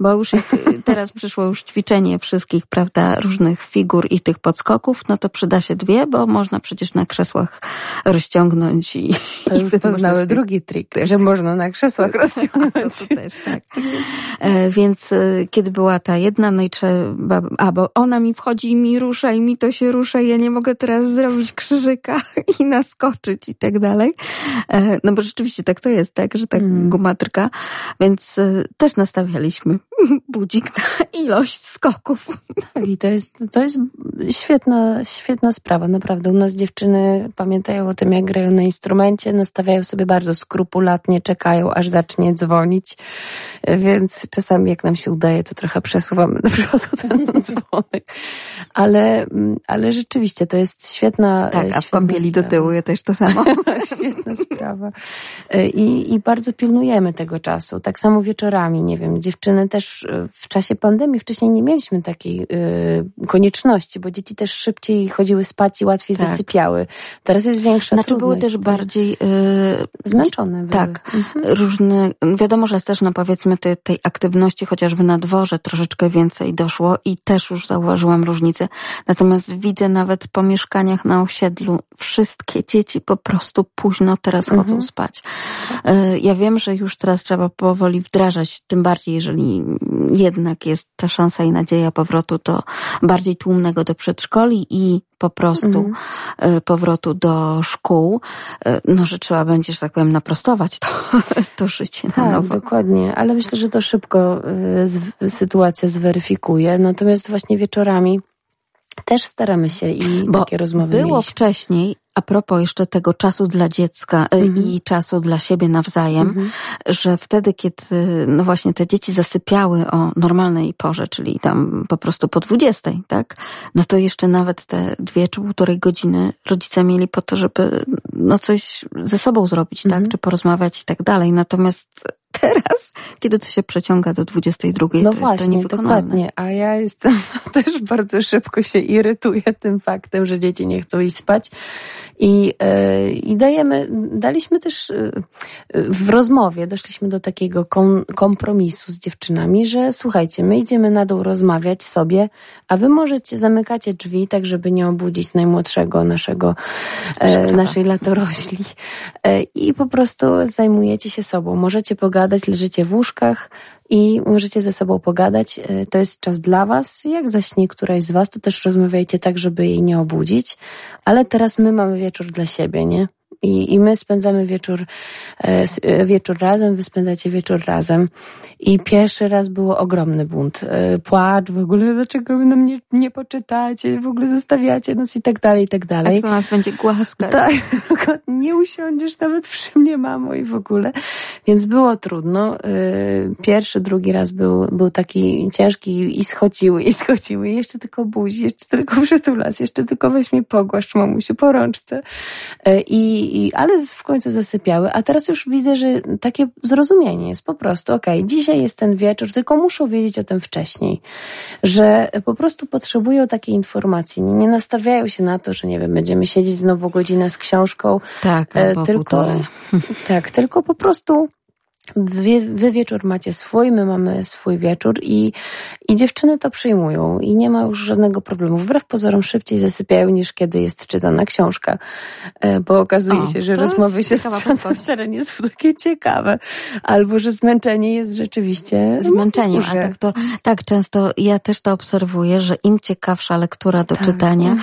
Bo już jak [laughs] teraz przyszło już ćwiczenie wszystkich, prawda, różnych figur i tych podskoków, no to przyda się dwie, bo można przecież na krzesłach rozciągnąć i... [laughs] To już i poznały drugi trik, że można na krzesłach rozciągnąć. to, to też, tak. E, więc e, kiedy była ta jedna, no i trzeba, a bo ona mi wchodzi i mi rusza i mi to się rusza i ja nie mogę teraz zrobić krzyżyka i naskoczyć i tak dalej. E, no bo rzeczywiście tak to jest, tak, że tak mm. gumatryka, więc e, też nastawialiśmy [laughs] budzik na ilość skoków. Tak, i to jest, to jest świetna, świetna sprawa, naprawdę. U nas dziewczyny pamiętają o tym, jak grają na instrumencie, nastawiają sobie bardzo skrupulatnie, czekają, aż zacznie dzwonić, więc czasami jak nam się udaje, to trochę przesuwamy do przodu ten [laughs] dzwonek. Ale, ale rzeczywiście to jest świetna Tak, a w kąpieli do tyłu ja też to samo. [laughs] świetna sprawa. I, I bardzo pilnujemy tego czasu. Tak samo wieczorami, nie wiem, dziewczyny też w czasie pandemii wcześniej nie mieliśmy takiej y, konieczności, bo dzieci też szybciej chodziły spać i łatwiej tak. zasypiały. Teraz jest większa Znaczy były też bardziej... Y, Zmęczone były. Tak. Mhm. Różne, wiadomo, że też no powiedzmy tej, tej aktywności chociażby na dworze troszeczkę więcej doszło i też już zauważyłam różnicę. Natomiast widzę nawet po mieszkaniach na osiedlu wszystkie dzieci po prostu późno teraz chodzą mhm. spać. Y, ja wiem, że już teraz trzeba powoli wdrażać, tym bardziej jeżeli jednak jest ta szansa i nadzieja powrotu do bardziej tłumnego do przedszkoli i po prostu mhm. powrotu do szkół, y, no że trzeba będzie, że tak powiem, naprostować to, [laughs] to życie tak, na nowo. dokładnie, ale myślę, że to szybko sytuacja zweryfikuje. Natomiast właśnie wieczorami też staramy się i Bo takie rozmowy było mieliśmy. wcześniej a propos jeszcze tego czasu dla dziecka mm -hmm. i czasu dla siebie nawzajem, mm -hmm. że wtedy, kiedy no właśnie te dzieci zasypiały o normalnej porze, czyli tam po prostu po dwudziestej, tak? No to jeszcze nawet te dwie czy półtorej godziny rodzice mieli po to, żeby no coś ze sobą zrobić, mm -hmm. tak? Mhm. Czy porozmawiać i tak dalej. Natomiast teraz, kiedy to się przeciąga do 22, no to właśnie, jest to dokładnie. A ja jestem [laughs] też bardzo szybko się irytuję tym faktem, że dzieci nie chcą iść spać. I, e, i dajemy, daliśmy też e, w rozmowie, doszliśmy do takiego kom, kompromisu z dziewczynami, że słuchajcie, my idziemy na dół rozmawiać sobie, a wy możecie, zamykacie drzwi, tak żeby nie obudzić najmłodszego naszego, e, naszej latorośli. I po prostu zajmujecie się sobą. Możecie pogadać, leżycie w łóżkach, i możecie ze sobą pogadać. E, to jest czas dla Was. Jak zaśnie któraś z Was, to też rozmawiajcie tak, żeby jej nie obudzić. Ale teraz my mamy wieczór dla siebie, nie? I, I my spędzamy wieczór, e, e, wieczór razem, wy spędzacie wieczór razem. I pierwszy raz było ogromny bunt. E, płacz, w ogóle dlaczego nam nie, nie poczytacie, w ogóle zostawiacie nas i tak dalej, i tak dalej. Jak to nas będzie głaskać. Tak, [laughs] nie usiądziesz nawet przy mnie, mamo, i w ogóle. Więc było trudno. Pierwszy, drugi raz był, był taki ciężki i schodziły, i schodziły. Jeszcze tylko buzi, jeszcze tylko przytulas, jeszcze tylko weź mi pogłaszcz, mamusiu, po rączce. I i, ale w końcu zasypiały, a teraz już widzę, że takie zrozumienie jest po prostu, okej, okay, dzisiaj jest ten wieczór, tylko muszą wiedzieć o tym wcześniej, że po prostu potrzebują takiej informacji, nie, nie nastawiają się na to, że nie wiem, będziemy siedzieć znowu godzinę z książką. Tak, albo tylko, [laughs] Tak, tylko po prostu Wy, wy, wieczór macie swój, my mamy swój wieczór i, i dziewczyny to przyjmują i nie ma już żadnego problemu. Wbrew pozorom szybciej zasypiają niż kiedy jest czytana książka, e, bo okazuje o, się, że rozmowy się wcale [laughs] nie są takie ciekawe, albo że zmęczenie jest rzeczywiście zmęczeniem. A tak to, tak często ja też to obserwuję, że im ciekawsza lektura do tak. czytania,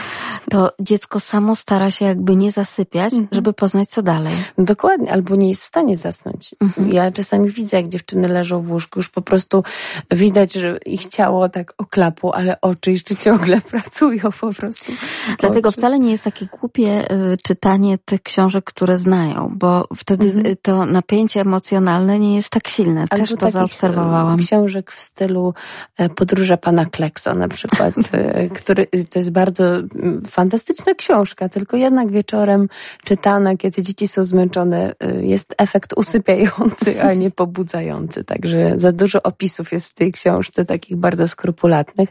to dziecko samo stara się jakby nie zasypiać, mhm. żeby poznać co dalej. Dokładnie, albo nie jest w stanie zasnąć. Mhm. Ja czasami widzę, jak dziewczyny leżą w łóżku, już po prostu widać, że ich ciało tak oklapło, ale oczy jeszcze ciągle [laughs] pracują po prostu. Dlatego oczy. wcale nie jest takie głupie y, czytanie tych książek, które znają, bo wtedy mhm. to napięcie emocjonalne nie jest tak silne. Też to zaobserwowałam. Książek w stylu e, Podróże pana Kleksa na przykład, [laughs] e, który to jest bardzo mm, fantastyczna książka, tylko jednak wieczorem czytana, kiedy dzieci są zmęczone, jest efekt usypiający, a nie pobudzający. Także za dużo opisów jest w tej książce, takich bardzo skrupulatnych.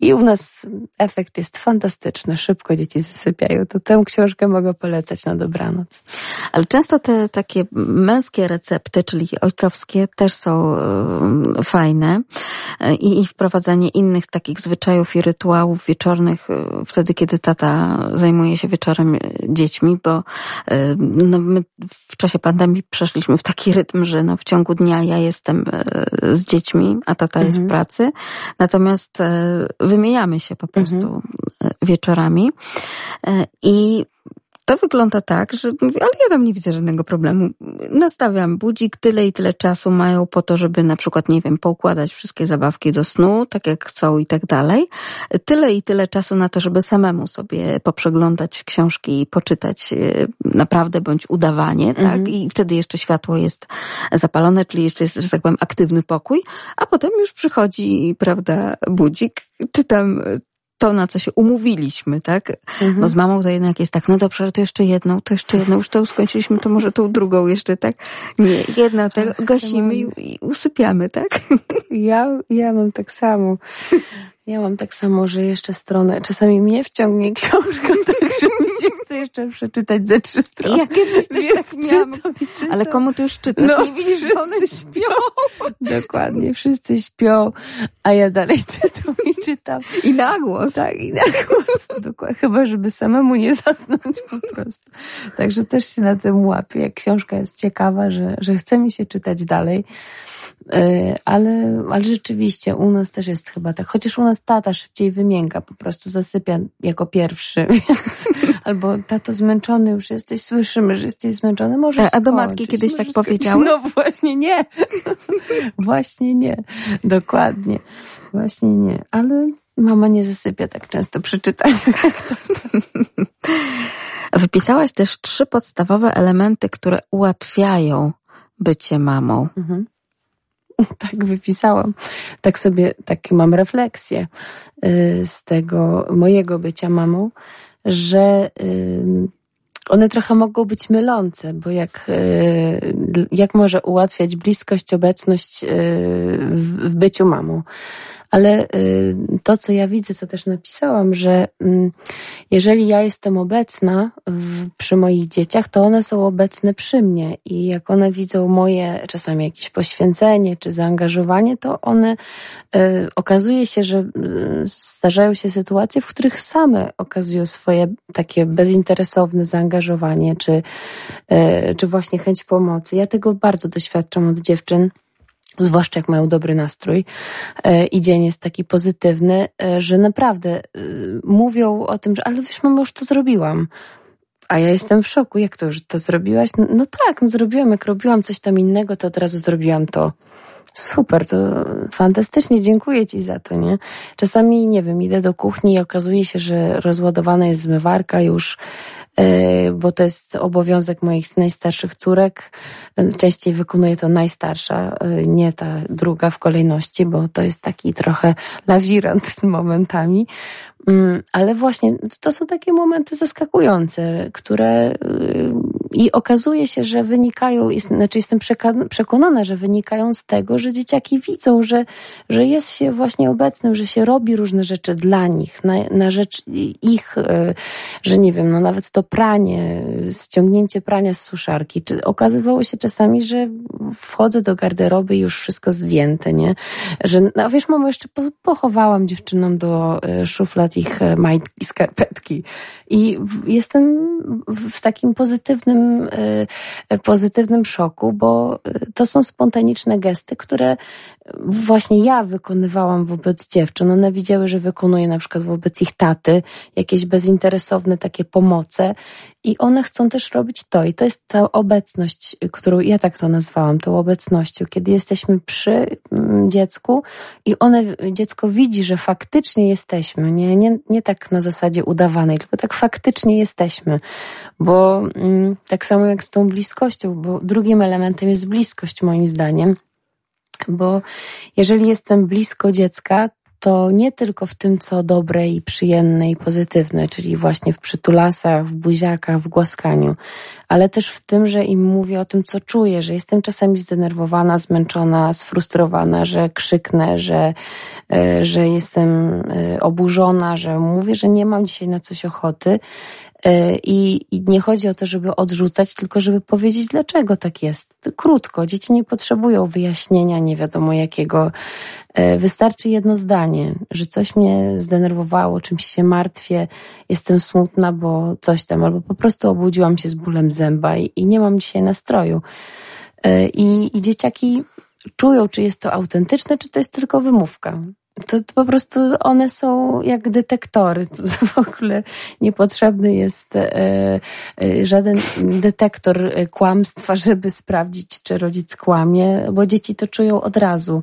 I u nas efekt jest fantastyczny. Szybko dzieci zasypiają. To tę książkę mogę polecać na dobranoc. Ale często te takie męskie recepty, czyli ojcowskie, też są y, fajne. I, I wprowadzanie innych takich zwyczajów i rytuałów wieczornych, y, wtedy kiedy tata zajmuje się wieczorem dziećmi, bo no, my w czasie pandemii przeszliśmy w taki rytm, że no, w ciągu dnia ja jestem z dziećmi, a tata mhm. jest w mhm. pracy. Natomiast wymieniamy się po prostu mhm. wieczorami. I to wygląda tak, że mówię, ale ja tam nie widzę żadnego problemu. Nastawiam budzik, tyle i tyle czasu mają po to, żeby na przykład, nie wiem, poukładać wszystkie zabawki do snu, tak jak chcą i tak dalej. Tyle i tyle czasu na to, żeby samemu sobie poprzeglądać książki i poczytać e, naprawdę bądź udawanie, tak? Mhm. I wtedy jeszcze światło jest zapalone, czyli jeszcze jest, że tak powiem, aktywny pokój, a potem już przychodzi, prawda, budzik, czytam to, na co się umówiliśmy, tak? Mhm. Bo z mamą to jednak jest tak, no dobrze, to jeszcze jedną, to jeszcze jedną, już to skończyliśmy, to może tą drugą jeszcze, tak? Nie, jedna tego gasimy i, i usypiamy, tak? Ja, ja mam tak samo. Ja mam tak samo, że jeszcze stronę, czasami mnie wciągnie [laughs] książka, tak, że mi się chce jeszcze przeczytać ze trzy strony. Ja kiedyś też tak miałam. Czytam, czytam. Ale komu ty już czytasz? No, Nie widzisz, że one śpią? Dokładnie, wszyscy śpią, a ja dalej czytam i czytam. I na głos. Tak, i na głos. Dokładnie. Chyba, żeby samemu nie zasnąć po [laughs] prostu. Także też się na tym łapię. Jak książka jest ciekawa, że, że chce mi się czytać dalej. E, ale, ale rzeczywiście u nas też jest chyba tak. Chociaż u nas tata szybciej wymięka, po prostu zasypia jako pierwszy, [laughs] więc albo tato zmęczony już jesteś, słyszymy, że jesteś zmęczony, może A, a do matki kiedyś tak powiedziały? No właśnie nie. [laughs] właśnie nie. Dokładnie. Właśnie nie. Ale mama nie zasypia tak często przy czytaniu. Wypisałaś też trzy podstawowe elementy, które ułatwiają bycie mamą. Mhm. [laughs] tak wypisałam. Tak sobie, takie mam refleksję y, z tego mojego bycia mamą, że y, one trochę mogą być mylące, bo jak, y, jak może ułatwiać bliskość, obecność w byciu mamą ale y, to, co ja widzę, co też napisałam, że mm, jeżeli ja jestem obecna w, przy moich dzieciach, to one są obecne przy mnie i jak one widzą moje czasami jakieś poświęcenie czy zaangażowanie, to one y, okazuje się, że y, zdarzają się sytuacje, w których same okazują swoje takie bezinteresowne zaangażowanie czy, czy właśnie chęć pomocy. Ja tego bardzo doświadczam od dziewczyn zwłaszcza jak mają dobry nastrój e, i dzień jest taki pozytywny, e, że naprawdę e, mówią o tym, że ale wiesz, mamo, już to zrobiłam. A ja jestem w szoku. Jak to już to zrobiłaś? No, no tak, no zrobiłam. Jak robiłam coś tam innego, to od razu zrobiłam to. Super, to fantastycznie, dziękuję Ci za to, nie? Czasami, nie wiem, idę do kuchni i okazuje się, że rozładowana jest zmywarka już, E, bo to jest obowiązek moich najstarszych córek. Częściej wykonuje to najstarsza, e, nie ta druga w kolejności, bo to jest taki trochę lawirant [laughs] momentami. Mm, ale właśnie to są takie momenty zaskakujące, które y, i okazuje się, że wynikają, znaczy jestem przekonana, że wynikają z tego, że dzieciaki widzą, że, że jest się właśnie obecnym, że się robi różne rzeczy dla nich, na, na rzecz ich, y, że nie wiem, no nawet to pranie, ściągnięcie prania z suszarki. Czy okazywało się czasami, że wchodzę do garderoby i już wszystko zdjęte, nie? Że, no wiesz, mamo, jeszcze pochowałam dziewczynom do y, szuflad ich e, majtki, skarpetki. I jestem w takim pozytywnym, e, e, pozytywnym szoku, bo to są spontaniczne gesty, które właśnie ja wykonywałam wobec dziewczyn. One widziały, że wykonuję na przykład wobec ich taty jakieś bezinteresowne takie pomoce i one chcą też robić to. I to jest ta obecność, którą ja tak to nazwałam, tą obecnością, kiedy jesteśmy przy mm, dziecku i one, dziecko widzi, że faktycznie jesteśmy, nie, nie, nie tak na zasadzie udawanej, tylko tak faktycznie jesteśmy. Bo mm, tak samo jak z tą bliskością, bo drugim elementem jest bliskość moim zdaniem bo jeżeli jestem blisko dziecka, to nie tylko w tym, co dobre i przyjemne i pozytywne, czyli właśnie w przytulasach, w buziakach, w głaskaniu, ale też w tym, że im mówię o tym, co czuję, że jestem czasami zdenerwowana, zmęczona, sfrustrowana, że krzyknę, że, e, że jestem e, oburzona, że mówię, że nie mam dzisiaj na coś ochoty. E, I, I nie chodzi o to, żeby odrzucać, tylko żeby powiedzieć, dlaczego tak jest. Krótko. Dzieci nie potrzebują wyjaśnienia nie wiadomo jakiego. Wystarczy jedno zdanie, że coś mnie zdenerwowało, czymś się martwię, jestem smutna, bo coś tam, albo po prostu obudziłam się z bólem zęba i, i nie mam dzisiaj nastroju. I, I dzieciaki czują, czy jest to autentyczne, czy to jest tylko wymówka to, po prostu one są jak detektory. To [laughs] w ogóle niepotrzebny jest e, e, żaden detektor kłamstwa, żeby sprawdzić, czy rodzic kłamie, bo dzieci to czują od razu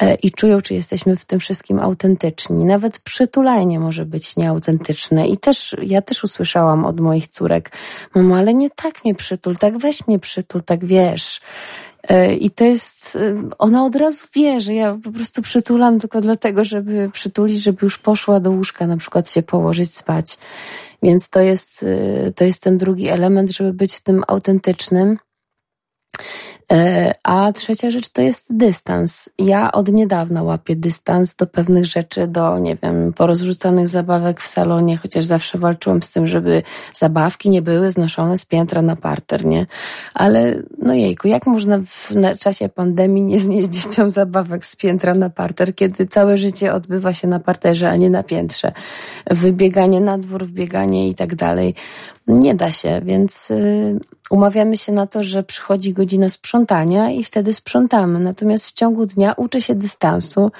e, i czują, czy jesteśmy w tym wszystkim autentyczni. Nawet przytulanie może być nieautentyczne. I też, ja też usłyszałam od moich córek, mamo, ale nie tak mnie przytul, tak weź mnie przytul, tak wiesz. E, I to jest, e, ona od razu wie, że ja po prostu przytulam tylko dlatego, żeby przytulić, żeby już poszła do łóżka, na przykład się położyć spać. Więc to jest, e, to jest ten drugi element, żeby być tym autentycznym. E, a trzecia rzecz to jest dystans. Ja od niedawna łapię dystans do pewnych rzeczy, do, nie wiem, porozrzucanych zabawek w salonie, chociaż zawsze walczyłam z tym, żeby zabawki nie były znoszone z piętra na parter, nie? Ale, no jejku, jak można w czasie pandemii nie znieść dzieciom zabawek z piętra na parter, kiedy całe życie odbywa się na parterze, a nie na piętrze? Wybieganie na dwór, wbieganie i tak dalej. Nie da się, więc y, umawiamy się na to, że przychodzi godzina sprzątania i wtedy sprzątamy. Natomiast w ciągu dnia uczę się dystansu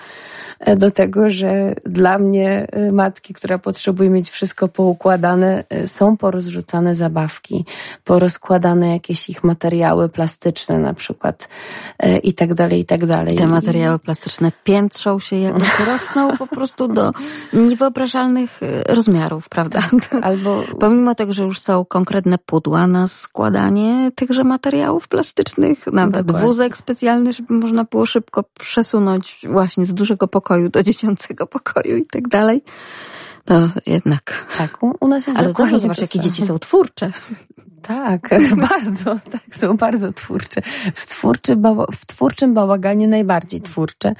e, do tego, że dla mnie e, matki, która potrzebuje mieć wszystko poukładane, e, są porozrzucane zabawki, porozkładane jakieś ich materiały plastyczne na przykład i tak dalej, i tak dalej. Te materiały plastyczne piętrzą się jakoś [laughs] rosną po prostu do niewyobrażalnych rozmiarów, prawda? Albo... Pomimo tego, że już są konkretne pudła na składanie tychże materiałów plastycznych, nawet Dokładnie. wózek specjalny, żeby można było szybko przesunąć właśnie z dużego pokoju do dziecięcego pokoju i tak dalej. To jednak. Tak, u, nas jest Ale zobacz, jakie dzieci są twórcze. Tak, [laughs] bardzo, tak, są bardzo twórcze. W, twórczy w twórczym bałaganie najbardziej twórcze,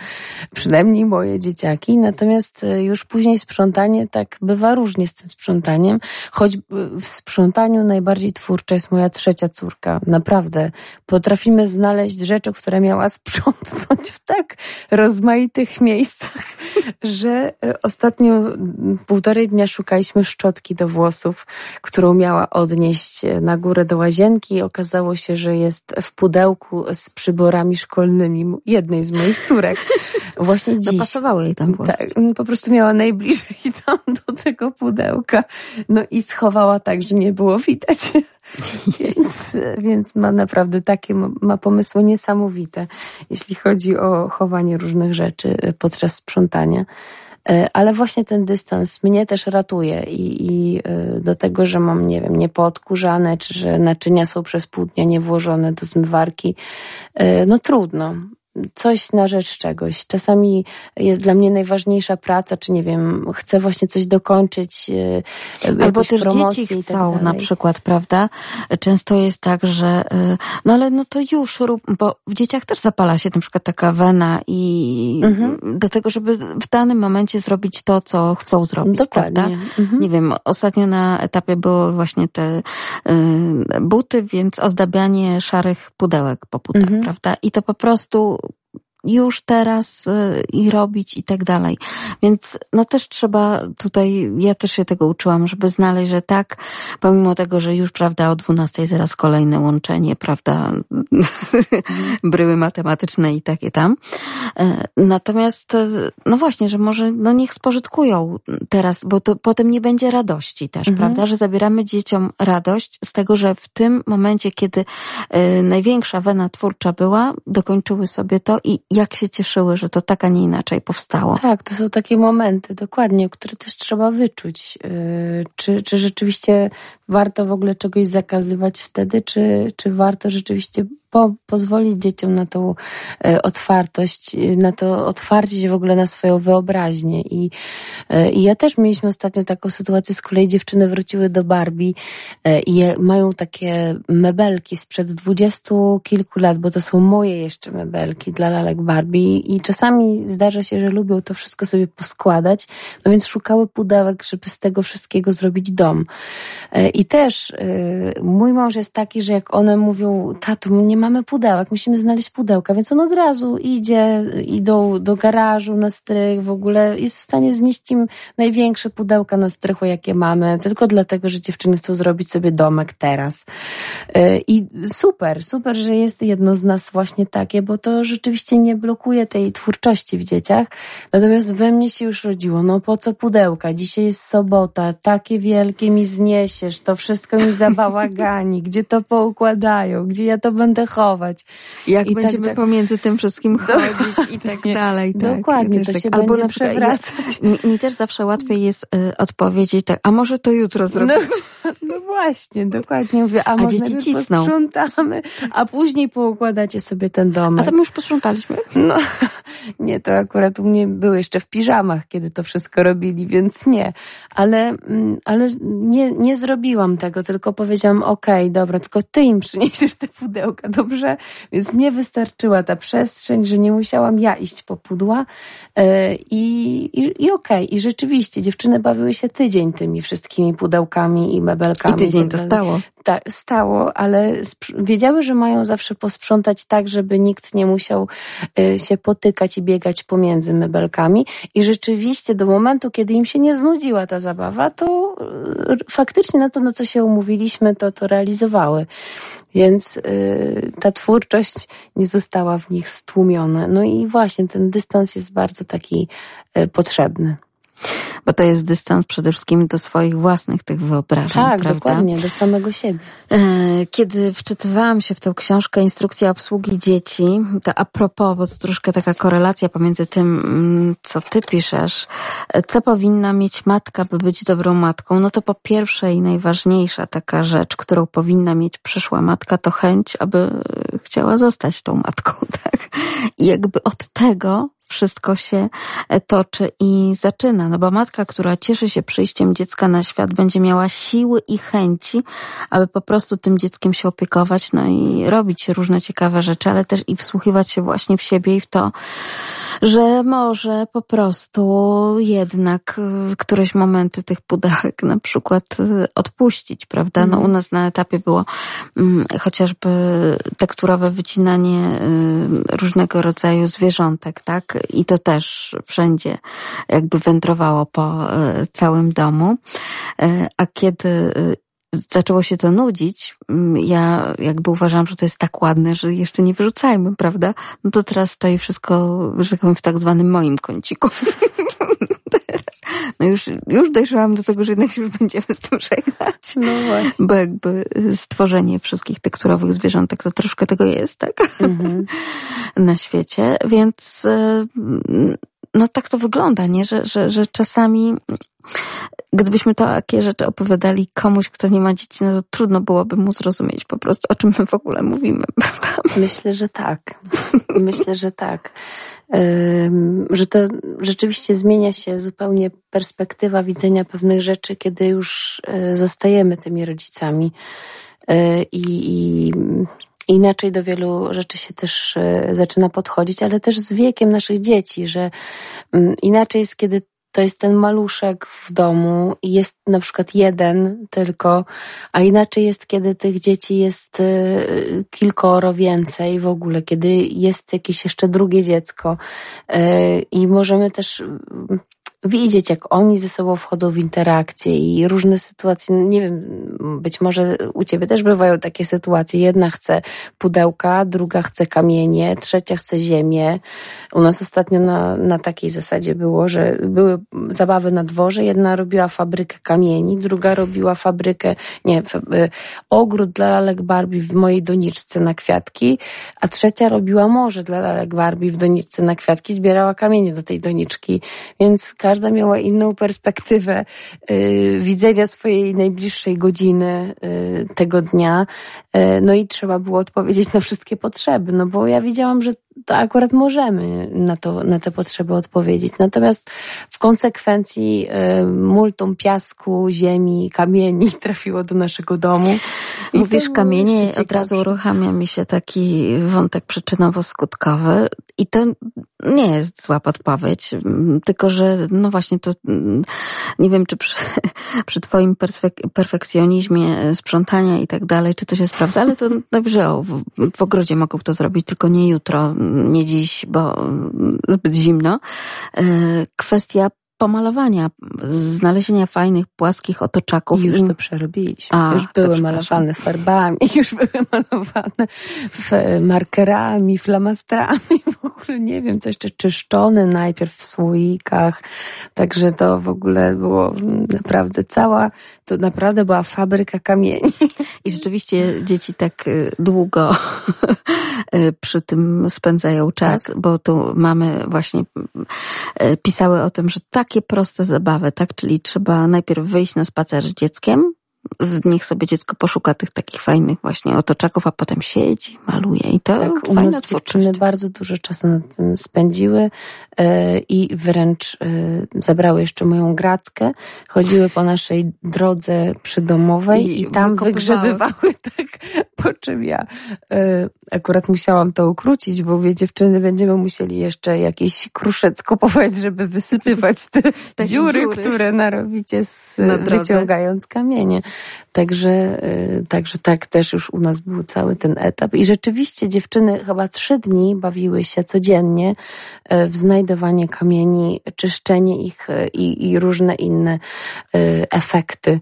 przynajmniej moje dzieciaki. Natomiast e, już później sprzątanie, tak bywa różnie z tym sprzątaniem, choć w sprzątaniu najbardziej twórcza jest moja trzecia córka. Naprawdę. Potrafimy znaleźć rzeczy, które miała [laughs] sprzątnąć w tak rozmaitych miejscach, że e, ostatnio półtorej dnia szukaliśmy szczotki do włosów, którą miała odnieść na na górę do łazienki i okazało się, że jest w pudełku z przyborami szkolnymi jednej z moich córek. [laughs] Właśnie dziś. Dopasowały jej tam było. Tak, po prostu miała najbliżej [laughs] tam do tego pudełka. No i schowała tak, że nie było widać. [laughs] więc, więc ma naprawdę takie, ma pomysły niesamowite, jeśli chodzi o chowanie różnych rzeczy podczas sprzątania. E, ale właśnie ten dystans mnie też ratuje i, i e, do tego, że mam, nie wiem, niepoodkurzane, czy że naczynia są przez pół dnia niewłożone do zmywarki, e, no trudno coś na rzecz czegoś. Czasami jest dla mnie najważniejsza praca, czy nie wiem, chcę właśnie coś dokończyć. E, Albo też dzieci tak chcą tak na przykład, prawda? Często jest tak, że e, no ale no to już rób, bo w dzieciach też zapala się na przykład taka wena i mhm. do tego, żeby w danym momencie zrobić to, co chcą zrobić, Dokładnie. prawda? Mhm. Nie wiem, ostatnio na etapie były właśnie te y, buty, więc ozdabianie szarych pudełek po butach, mhm. prawda? I to po prostu już teraz y, i robić i tak dalej. Więc no też trzeba tutaj, ja też się tego uczyłam, żeby znaleźć, że tak, pomimo tego, że już, prawda, o 12 zaraz kolejne łączenie, prawda, [laughs] bryły matematyczne i takie tam. E, natomiast, e, no właśnie, że może, no niech spożytkują teraz, bo to potem nie będzie radości też, mhm. prawda, że zabieramy dzieciom radość z tego, że w tym momencie, kiedy największa wena twórcza była, dokończyły sobie to i jak się cieszyły, że to tak, a nie inaczej powstało. Tak, to są takie momenty, dokładnie, które też trzeba wyczuć. Y, czy, czy rzeczywiście warto w ogóle czegoś zakazywać wtedy, czy, czy warto rzeczywiście po, pozwolić dzieciom na tą e, otwartość, e, na to otwarcie się w ogóle na swoją wyobraźnię. I, e, i ja też mieliśmy ostatnio taką sytuację, z kolei dziewczyny wróciły do Barbie i mają takie mebelki sprzed dwudziestu kilku lat, bo to są moje jeszcze mebelki dla lalek Barbie i czasami zdarza się, że lubią to wszystko sobie poskładać, no więc szukały pudełek, żeby z tego wszystkiego zrobić dom. I też mój mąż jest taki, że jak one mówią, tatu, nie mamy pudełek, musimy znaleźć pudełka, więc on od razu idzie, idą do garażu na strych, w ogóle jest w stanie znieść im największe pudełka na strychu, jakie mamy, tylko dlatego, że dziewczyny chcą zrobić sobie domek teraz. E, I super, super, że jest jedno z nas właśnie takie, bo to rzeczywiście nie blokuje tej twórczości w dzieciach. Natomiast we mnie się już rodziło, no po co pudełka? Dzisiaj jest sobota, takie wielkie mi zniesiesz, to wszystko mi [laughs] zabałagani, gdzie to poukładają, gdzie ja to będę chować. Jak I tak będziemy tak, pomiędzy tym wszystkim chodzić i tak [laughs] dalej. Tak. Dokładnie, to tak. się Albo będzie przewracać. [laughs] Mi, mi, też zawsze łatwiej jest y, odpowiedzieć tak, a może to jutro zrobimy. No, [laughs] no właśnie, dokładnie mówię, a, a może dzieci cisną. posprzątamy, a później poukładacie sobie ten domek. A to my już posprzątaliśmy? No, nie, to akurat u mnie były jeszcze w piżamach, kiedy to wszystko robili, więc nie. Ale, mm, ale nie, nie zrobiłam tego, tylko powiedziałam, okej, okay, dobra, tylko ty im przyniesiesz te pudełka, dobrze? Więc mnie wystarczyła ta przestrzeń, że nie musiałam ja iść po pudła e, i, i, i okej. Okay. I rzeczywiście dziewczyny bawiły się tydzień tymi wszystkimi pudełkami i mebelkami. I tydzień to stało. Tak, stało, ale wiedziały, że mają zawsze posprzątać tak, żeby nikt nie musiał e, się potykać i biegać pomiędzy mebelkami. I rzeczywiście do momentu, kiedy im się nie znudziła ta zabawa, to e, faktycznie na to, na co się umówiliśmy, to to realizowały. Więc y, ta twórczość nie została w nich stłumiona. No i właśnie ten dystans jest bardzo taki y, potrzebny. Bo to jest dystans przede wszystkim do swoich własnych tych wyobrażeń. Tak, prawda? dokładnie, do samego siebie. E, kiedy wczytywałam się w tę książkę Instrukcja obsługi dzieci, to a propos, bo to troszkę taka korelacja pomiędzy tym, mm, co ty piszesz, e, co powinna mieć matka, by być dobrą matką, no to po pierwsze i najważniejsza taka rzecz, którą powinna mieć przyszła matka, to chęć, aby chciała zostać tą matką, [laughs] tak? I jakby od tego wszystko się e, toczy i zaczyna. No bo matka, która cieszy się przyjściem dziecka na świat, będzie miała siły i chęci, aby po prostu tym dzieckiem się opiekować, no i robić różne ciekawe rzeczy, ale też i wsłuchiwać się właśnie w siebie i w to, że może po prostu jednak w któreś momenty tych pudełek na przykład y, odpuścić, prawda? No mhm. u nas na etapie było mm, chociażby tekturowe wycinanie różnego rodzaju zwierzątek, tak? I to też wszędzie jakby wędrowało po y, całym domu. A kiedy zaczęło się to nudzić, mm, ja jakby uważałam, że to jest tak ładne, że jeszcze nie wyrzucajmy, prawda? No to teraz stoi wszystko, że tak powiem, w tak zwanym moim kąciku. [laughs] no już, już dojrzałam do tego, że jednak się już będziemy z tym żegnać. No właśnie. Bo jakby stworzenie wszystkich tekturowych zwierzątek to troszkę tego jest, tak? Mhm. [laughs] Na świecie, więc no tak to wygląda, nie? Że, że, że czasami gdybyśmy to takie rzeczy opowiadali komuś, kto nie ma dzieci, no to trudno byłoby mu zrozumieć po prostu, o czym my w ogóle mówimy, [laughs] prawda? Myślę, że tak. Myślę, że tak. Że to rzeczywiście zmienia się zupełnie perspektywa widzenia pewnych rzeczy, kiedy już e, zostajemy tymi rodzicami. E, I, i inaczej do wielu rzeczy się też e, zaczyna podchodzić, ale też z wiekiem naszych dzieci, że mm, inaczej jest, kiedy to jest ten maluszek w domu i jest na przykład jeden tylko, a inaczej jest, kiedy tych dzieci jest y, kilkoro więcej w ogóle, kiedy jest jakieś jeszcze drugie dziecko. Y, i możemy też widzieć, jak oni ze sobą wchodzą w interakcje i różne sytuacje, nie wiem, być może u ciebie też bywają takie sytuacje. Jedna chce pudełka, druga chce kamienie, trzecia chce ziemię. U nas ostatnio na, na takiej zasadzie było, że były zabawy na dworze. Jedna robiła fabrykę kamieni, druga robiła fabrykę, nie, y, ogród dla lalek Barbie w mojej doniczce na kwiatki, a trzecia robiła morze dla lalek Barbie w doniczce na kwiatki, zbierała kamienie do tej doniczki. Więc każdy każda miała inną perspektywę y, widzenia swojej najbliższej godziny y, tego dnia. Y, no i trzeba było odpowiedzieć na wszystkie potrzeby, no bo ja widziałam, że to akurat możemy na, to, na te potrzeby odpowiedzieć. Natomiast w konsekwencji y, multum piasku, ziemi, kamieni [laughs] trafiło do naszego domu. I Mówisz kamienie, od razu uruchamia mi się taki wątek przyczynowo-skutkowy i to nie jest zła podpowiedź, tylko że no właśnie to nie wiem, czy przy, [laughs] przy twoim perfek perfekcjonizmie sprzątania i tak dalej, czy to się sprawdza, ale to [laughs] dobrze, o, w, w ogrodzie mogą to zrobić, tylko nie jutro, nie dziś, bo zbyt zimno. E, kwestia pomalowania, znalezienia fajnych, płaskich otoczaków. I już to przerobiliśmy. A, już były malowane farbami, [laughs] już były malowane markerami, flamastrami, w ogóle nie wiem, co jeszcze czyszczone najpierw w słoikach. Także to w ogóle było naprawdę cała, to naprawdę była fabryka kamieni. I rzeczywiście dzieci tak y, długo [laughs] y, przy tym spędzają czas, tak? bo tu mamy właśnie y, pisały o tym, że tak takie proste zabawy, tak? Czyli trzeba najpierw wyjść na spacer z dzieckiem, z nich sobie dziecko poszuka tych takich fajnych właśnie otoczaków, a potem siedzi, maluje i to tak, u nas dziewczyny bardzo dużo czasu nad tym spędziły yy, i wręcz yy, zabrały jeszcze moją grackę, chodziły po naszej drodze przydomowej i, i tam wygrzebywały, [laughs] tak, po czym ja yy, akurat musiałam to ukrócić, bo wie dziewczyny będziemy musieli jeszcze jakiś kruszec kupować, [laughs] żeby wysypywać te, te dziury, dziury, które narobicie z, wyciągając kamienie. Także, y, także tak też już u nas był cały ten etap. I rzeczywiście dziewczyny chyba trzy dni bawiły się codziennie y, w znajdowanie kamieni, czyszczenie ich y, i, i różne inne efekty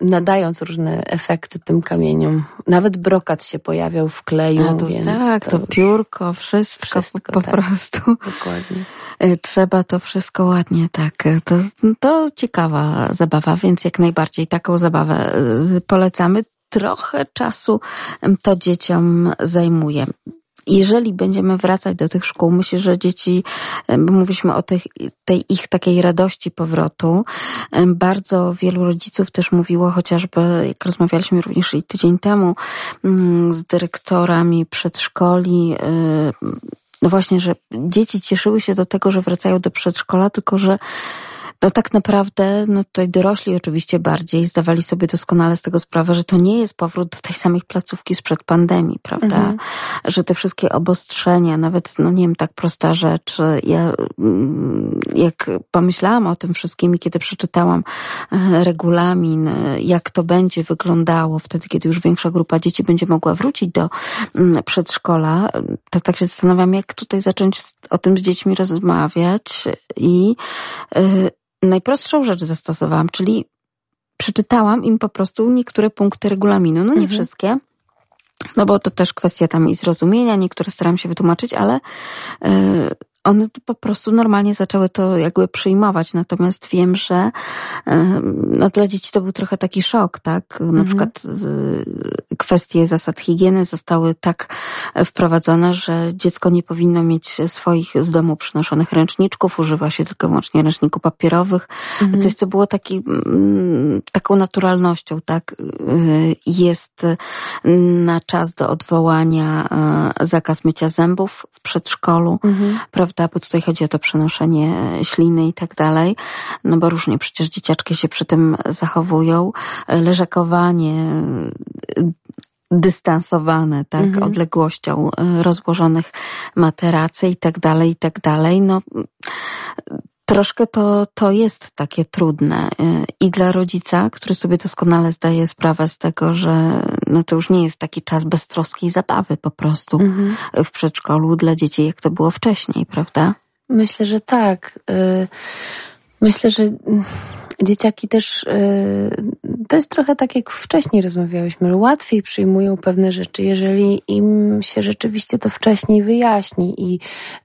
nadając różne efekty tym kamieniom. Nawet brokat się pojawiał w kleju. A to więc tak, to, to piórko, wszystko, wszystko po, po tak, prostu. Dokładnie. Trzeba to wszystko ładnie, tak. To, to ciekawa zabawa, więc jak najbardziej taką zabawę e, polecamy. Trochę czasu to dzieciom zajmuje. Jeżeli będziemy wracać do tych szkół, myślę, że dzieci, mówiliśmy o tej, ich takiej radości powrotu, bardzo wielu rodziców też mówiło, chociażby jak rozmawialiśmy również i tydzień temu mm, z dyrektorami przedszkoli, no właśnie, że dzieci cieszyły się do tego, że wracają do przedszkola, tylko że no tak naprawdę, no tutaj dorośli oczywiście bardziej zdawali sobie doskonale z tego sprawę, że to nie jest powrót do tej samej placówki sprzed pandemii, prawda? Mhm. Że te wszystkie obostrzenia, nawet, no nie wiem, tak prosta rzecz, ja mm, jak pomyślałam o tym wszystkim i kiedy przeczytałam e, regulamin, e, jak to będzie wyglądało wtedy, kiedy już większa grupa dzieci będzie mogła wrócić do mm, przedszkola, to tak się zastanawiam, jak tutaj zacząć o tym z dziećmi rozmawiać i e, najprostszą rzecz zastosowałam, czyli przeczytałam im po prostu niektóre punkty regulaminu. No nie mhm. wszystkie, no bo to też kwestia tam i zrozumienia, niektóre staram się wytłumaczyć, ale yy, one po prostu normalnie zaczęły to jakby przyjmować. Natomiast wiem, że no, dla dzieci to był trochę taki szok, tak? Na mhm. przykład kwestie zasad higieny zostały tak wprowadzone, że dziecko nie powinno mieć swoich z domu przynoszonych ręczniczków, używa się tylko wyłącznie ręczników papierowych. Mhm. Coś, co było taki, taką naturalnością, tak? Jest na czas do odwołania zakaz mycia zębów w przedszkolu, mhm. prawda? Prawda? Bo tutaj chodzi o to przenoszenie śliny i tak dalej. No bo różnie przecież dzieciaczki się przy tym zachowują. Leżakowanie, dystansowane, tak, mhm. odległością rozłożonych materacy i tak dalej, i tak dalej. No, troszkę to, to jest takie trudne i dla rodzica, który sobie doskonale zdaje sprawę z tego, że no to już nie jest taki czas beztroskiej zabawy po prostu mhm. w przedszkolu dla dzieci, jak to było wcześniej, prawda? Myślę, że tak. Y, myślę, że dzieciaki też, y, to jest trochę tak jak wcześniej rozmawiałyśmy, łatwiej przyjmują pewne rzeczy, jeżeli im się rzeczywiście to wcześniej wyjaśni i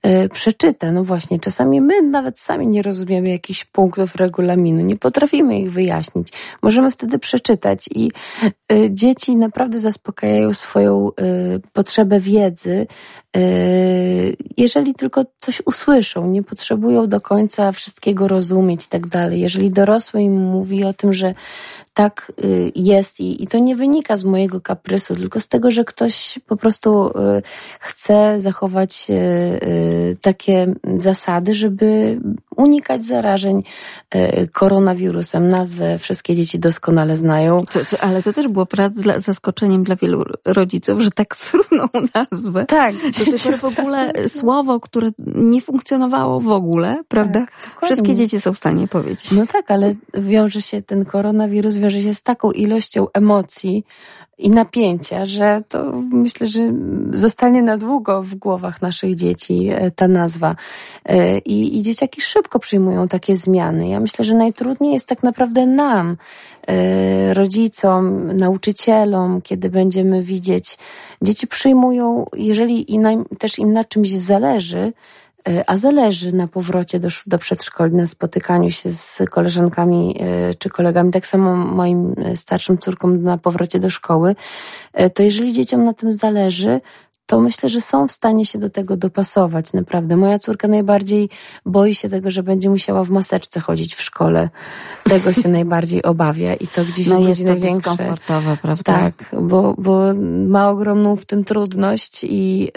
y, przeczyta. No właśnie, czasami my nawet sami nie rozumiemy jakichś punktów regulaminu, nie potrafimy ich wyjaśnić. Możemy wtedy przeczytać i y, dzieci naprawdę zaspokajają swoją potrzebę wiedzy, jeżeli tylko coś usłyszą, nie potrzebują do końca wszystkiego rozumieć i tak dalej. Jeżeli dorosły im mówi o tym, że tak y, jest i, i to nie wynika z mojego kaprysu, tylko z tego, że ktoś po prostu y, chce zachować takie zasady, żeby unikać zarażeń koronawirusem. Nazwę wszystkie dzieci doskonale znają. Ale to też było zaskoczeniem dla wielu rodziców, że tak trudną [laughs] nazwę. Tak. To tylko w ogóle słowo, które nie funkcjonowało w ogóle, prawda? Tak, Wszystkie dzieci są w stanie powiedzieć. No tak, ale wiąże się ten koronawirus, wiąże się z taką ilością emocji i napięcia, że to myślę, że zostanie na długo w głowach naszych dzieci e, ta nazwa. E, I, I dzieciaki szybko przyjmują takie zmiany. Ja myślę, że najtrudniej jest tak naprawdę nam, e, rodzicom, nauczycielom, kiedy będziemy widzieć. Dzieci przyjmują, jeżeli też im na czymś zależy, a zależy na powrocie do, do przedszkoli, na spotykaniu się z koleżankami e, czy kolegami, tak samo moim e, starszym córkom na powrocie do szkoły, to jeżeli dzieciom na tym zależy, to myślę, że są w stanie się do tego dopasować, naprawdę. Moja córka najbardziej boi się tego, że będzie musiała w maseczce chodzić w szkole. Tego się [laughs] najbardziej obawia i to gdzieś no jest to największe. dyskomfortowe, prawda? Tak, bo, bo ma ogromną w tym trudność i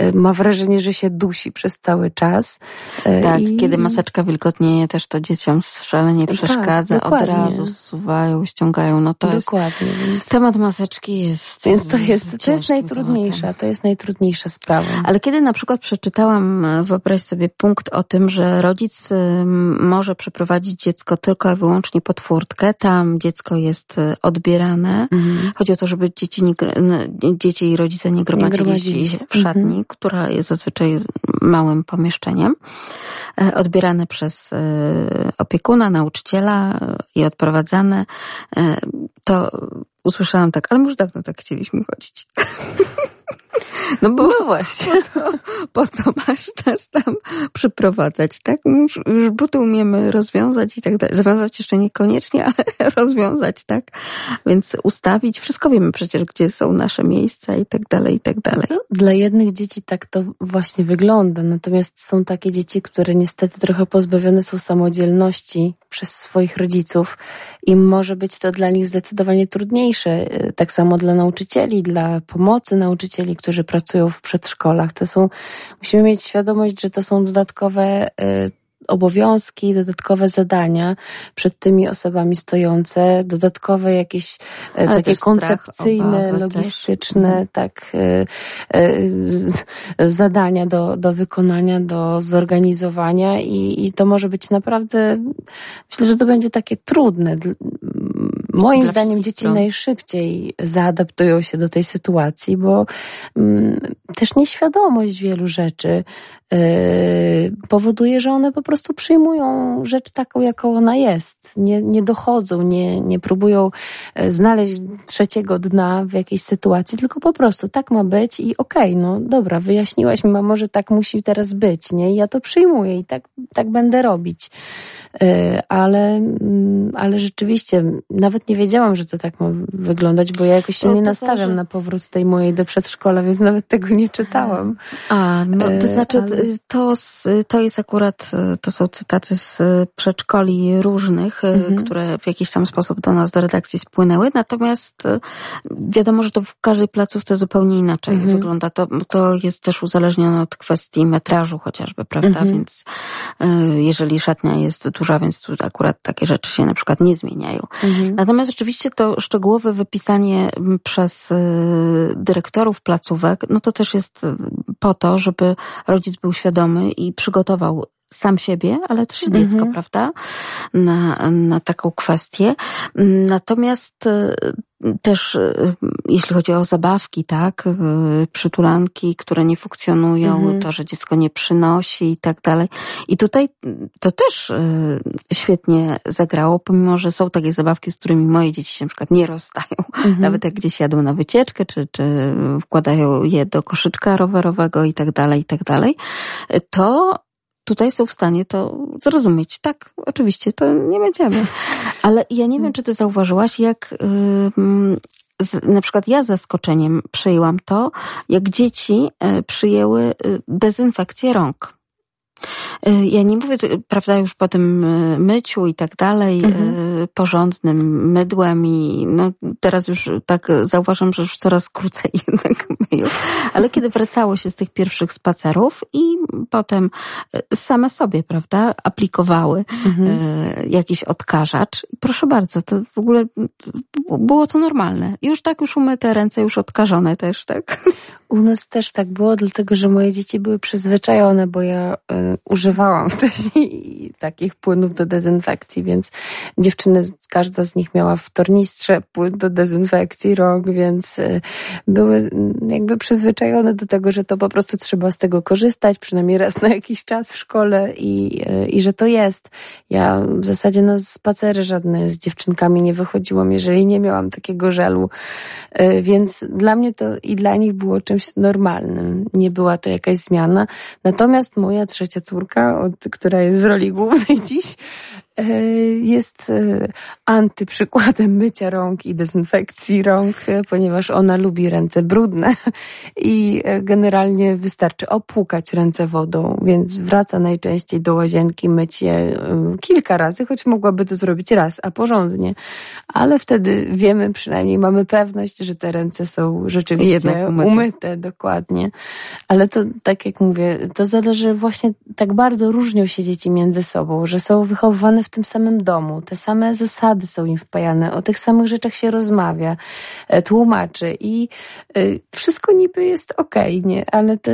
y, ma wrażenie, że się dusi przez cały czas. Y, tak, i... kiedy maseczka wilgotnieje też to dzieciom szalenie tak, przeszkadza, tak, od razu zsuwają, ściągają. No to dokładnie, jest... Więc... Temat maseczki jest Więc to jest, to jest najtrudniejsza. To jest najtrudniejsza sprawa. Ale kiedy na przykład przeczytałam, e, wyobraź sobie punkt o tym, że rodzic e, może przeprowadzić dziecko tylko i wyłącznie pod furtkę, tam dziecko jest e, odbierane. Mhm. Chodzi o to, żeby dzieci, nie, dzieci i rodzice nie gromadzili, się w szatni, mhm. która jest zazwyczaj małym pomieszczeniem, odbierane przez opiekuna, nauczyciela i odprowadzane, to usłyszałam tak, ale już dawno tak chcieliśmy chodzić. [laughs] No bo no właśnie. Po co, po co masz nas tam przyprowadzać, tak? Już, już buty umiemy rozwiązać i tak dalej. Zawiązać jeszcze niekoniecznie, ale [laughs] rozwiązać, tak? Więc ustawić. Wszystko wiemy przecież, gdzie są nasze miejsca i tak dalej, i tak dalej. No, dla jednych dzieci tak to właśnie wygląda. Natomiast są takie dzieci, które niestety trochę pozbawione są samodzielności przez swoich rodziców i może być to dla nich zdecydowanie trudniejsze. Tak samo dla nauczycieli, dla pomocy nauczycieli, którzy pracują w przedszkolach. To są, musimy mieć świadomość, że to są dodatkowe y, obowiązki, dodatkowe zadania przed tymi osobami stojące, dodatkowe jakieś e, Ale takie koncepcyjne, logistyczne, też. Mhm. tak, e, e, zadania do, do wykonania, do zorganizowania i, i to może być naprawdę, myślę, że to będzie takie trudne. Moim Dla zdaniem dzieci stron. najszybciej zaadaptują się do tej sytuacji, bo mm, też nieświadomość wielu rzeczy powoduje, że one po prostu przyjmują rzecz taką, jaką ona jest. Nie, nie dochodzą, nie, nie próbują e, znaleźć trzeciego dna w jakiejś sytuacji, tylko po prostu tak ma być i okej, okay, no dobra, wyjaśniłaś mi, mamo, że tak musi teraz być, nie? I ja to przyjmuję i tak, tak będę robić. Yy, ale, mm, ale rzeczywiście, nawet nie wiedziałam, że to tak ma wyglądać, bo ja jakoś się no, nie nastawiam zależy. na powrót tej mojej do przedszkola, więc nawet tego nie czytałam. A, no to e, znaczy, ale... to, to jest akurat, to są cytaty z przedszkoli różnych, mhm. które w jakiś tam sposób do nas, do redakcji spłynęły, natomiast e, wiadomo, że to w każdej placówce zupełnie inaczej mhm. wygląda. To, to jest też uzależnione od kwestii metrażu chociażby, prawda? Mhm. Więc e, jeżeli szatnia jest duża, więc tu akurat takie rzeczy się na przykład nie zmieniają. Mhm. Natomiast rzeczywiście to szczegółowe wypisanie przez dyrektorów placówek, no to też jest po to, żeby rodzic był świadomy i przygotował sam siebie, ale też i dziecko, mhm. prawda? Na, na taką kwestię. Natomiast e, też e, jeśli chodzi o zabawki, tak, e, przytulanki, które nie funkcjonują, mhm. to, że dziecko nie przynosi i tak dalej. I tutaj to też świetnie zagrało, pomimo, że są takie zabawki, z którymi moje dzieci się na przykład nie rozstają. Mhm. Nawet jak gdzieś jadą na wycieczkę, czy, czy wkładają je do koszyczka rowerowego i tak dalej, i tak dalej, to tutaj są w stanie to zrozumieć. Tak, oczywiście, to nie będziemy. Ale ja nie wiem, czy ty zauważyłaś, jak yy, na przykład ja z zaskoczeniem przyjęłam to, jak dzieci y, przyjęły y, dezynfekcję rąk. Y, ja nie mówię, prawda, już po tym y, myciu i tak dalej, y, mhm. porządnym mydłem i no teraz już tak zauważam, że już coraz krócej [laughs] jednak myju. Ale kiedy wracało się z tych pierwszych spacerów i potem same sobie, prawda, aplikowały mhm. jakiś odkażacz. Proszę bardzo, to w ogóle było to normalne. Już tak już umyte ręce, już odkażone też, tak? U nas też tak było, dlatego że moje dzieci były przyzwyczajone, bo ja y, używałam [laughs] wcześniej takich płynów do dezynfekcji, więc dziewczyny, każda z nich miała w tornistrze płyn do dezynfekcji rąk, więc y, były y, jakby przyzwyczajone do tego, że to po prostu trzeba z tego korzystać, przynajmniej raz na jakiś czas w szkole i, y, i że to jest. Ja w zasadzie na spacery żadne z dziewczynkami nie wychodziłam, jeżeli nie miałam takiego żelu, y, więc dla mnie to i dla nich było czymś normalnym. Nie była to jakaś zmiana. Natomiast moja trzecia córka, od, która jest w roli głównej [laughs] dziś, jest e, antyprzykładem mycia rąk i dezynfekcji rąk, e, ponieważ ona lubi ręce brudne i generalnie wystarczy opłukać ręce wodą, więc wraca najczęściej do łazienki, myć je kilka razy, choć mogłaby to zrobić raz, a porządnie. Ale wtedy wiemy, przynajmniej mamy pewność, że te ręce są rzeczywiście umyte. umyte, dokładnie. Ale to, tak jak mówię, to zależy właśnie, tak bardzo różnią się dzieci między sobą, że są wychowywane w tym samym domu, te same zasady są im wpajane, o tych samych rzeczach się rozmawia, e, tłumaczy i e, wszystko niby jest okej, okay, nie? Ale te,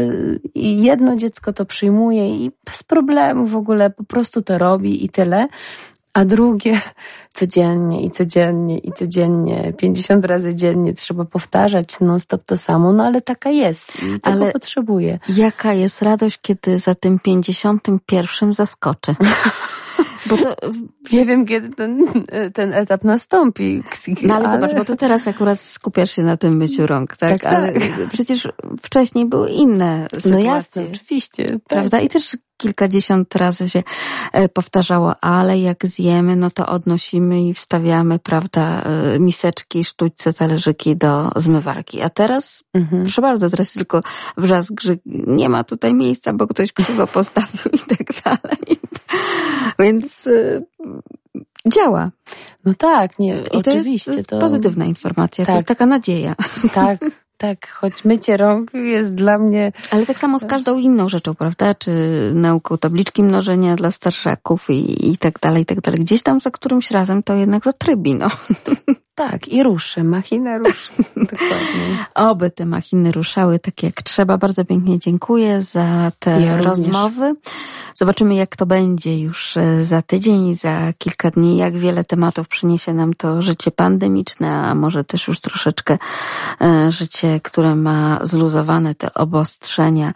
jedno dziecko to przyjmuje i bez problemu w ogóle po prostu to robi i tyle a drugie [laughs] codziennie i codziennie i codziennie, 50 razy dziennie trzeba powtarzać non-stop to samo, no ale taka jest i tego ale potrzebuje. Jaka jest radość, kiedy za tym 51 zaskoczy? [laughs] Bo to... Nie wiem, kiedy ten, ten etap nastąpi. No ale, ale, zobacz, bo to teraz akurat skupiasz się na tym myciu rąk, tak? tak ale tak. przecież wcześniej były inne sytuacje. No jasne, oczywiście. Tak. Prawda? I też kilkadziesiąt razy się e, powtarzało, ale jak zjemy, no to odnosimy i wstawiamy, prawda, e, miseczki, sztućce, talerzyki do zmywarki. A teraz, mhm. proszę bardzo, teraz tylko wrzask, że nie ma tutaj miejsca, bo ktoś krzywo postawił i tak dalej. Więc y, działa. No tak, nie, I oczywiście. To jest pozytywna informacja, tak. to jest taka nadzieja. Tak, [laughs] tak, choć mycie rąk jest dla mnie... Ale tak samo z każdą inną rzeczą, prawda? Czy nauką tabliczki mnożenia dla starszaków i, i tak dalej, i tak dalej. Gdzieś tam za którymś razem to jednak zatrybi, no. Tak, i ruszy, machina ruszy. [laughs] Dokładnie. Oby te machiny ruszały tak jak trzeba. Bardzo pięknie dziękuję za te ja rozmowy. Również. Zobaczymy, jak to będzie już e, za tydzień, za kilka dni, jak wiele tematów przyniesie nam to życie pandemiczne, a może też już troszeczkę e, życie, które ma zluzowane te obostrzenia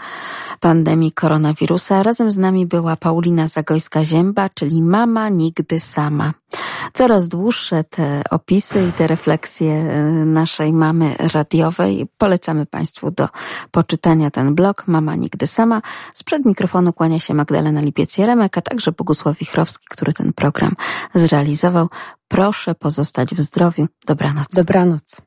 pandemii koronawirusa. Razem z nami była Paulina Zagojska-Zięba, czyli mama nigdy sama. Coraz dłuższe te opisy i te refleksje e, naszej mamy radiowej. Polecamy Państwu do poczytania ten blog Mama Nigdy Sama. Sprzed mikrofonu kłania się Magdalena Lipiec-Jeremek, a także Bogusław Wichrowski, który ten program zrealizował. Proszę pozostać w zdrowiu. Dobranoc. Dobranoc.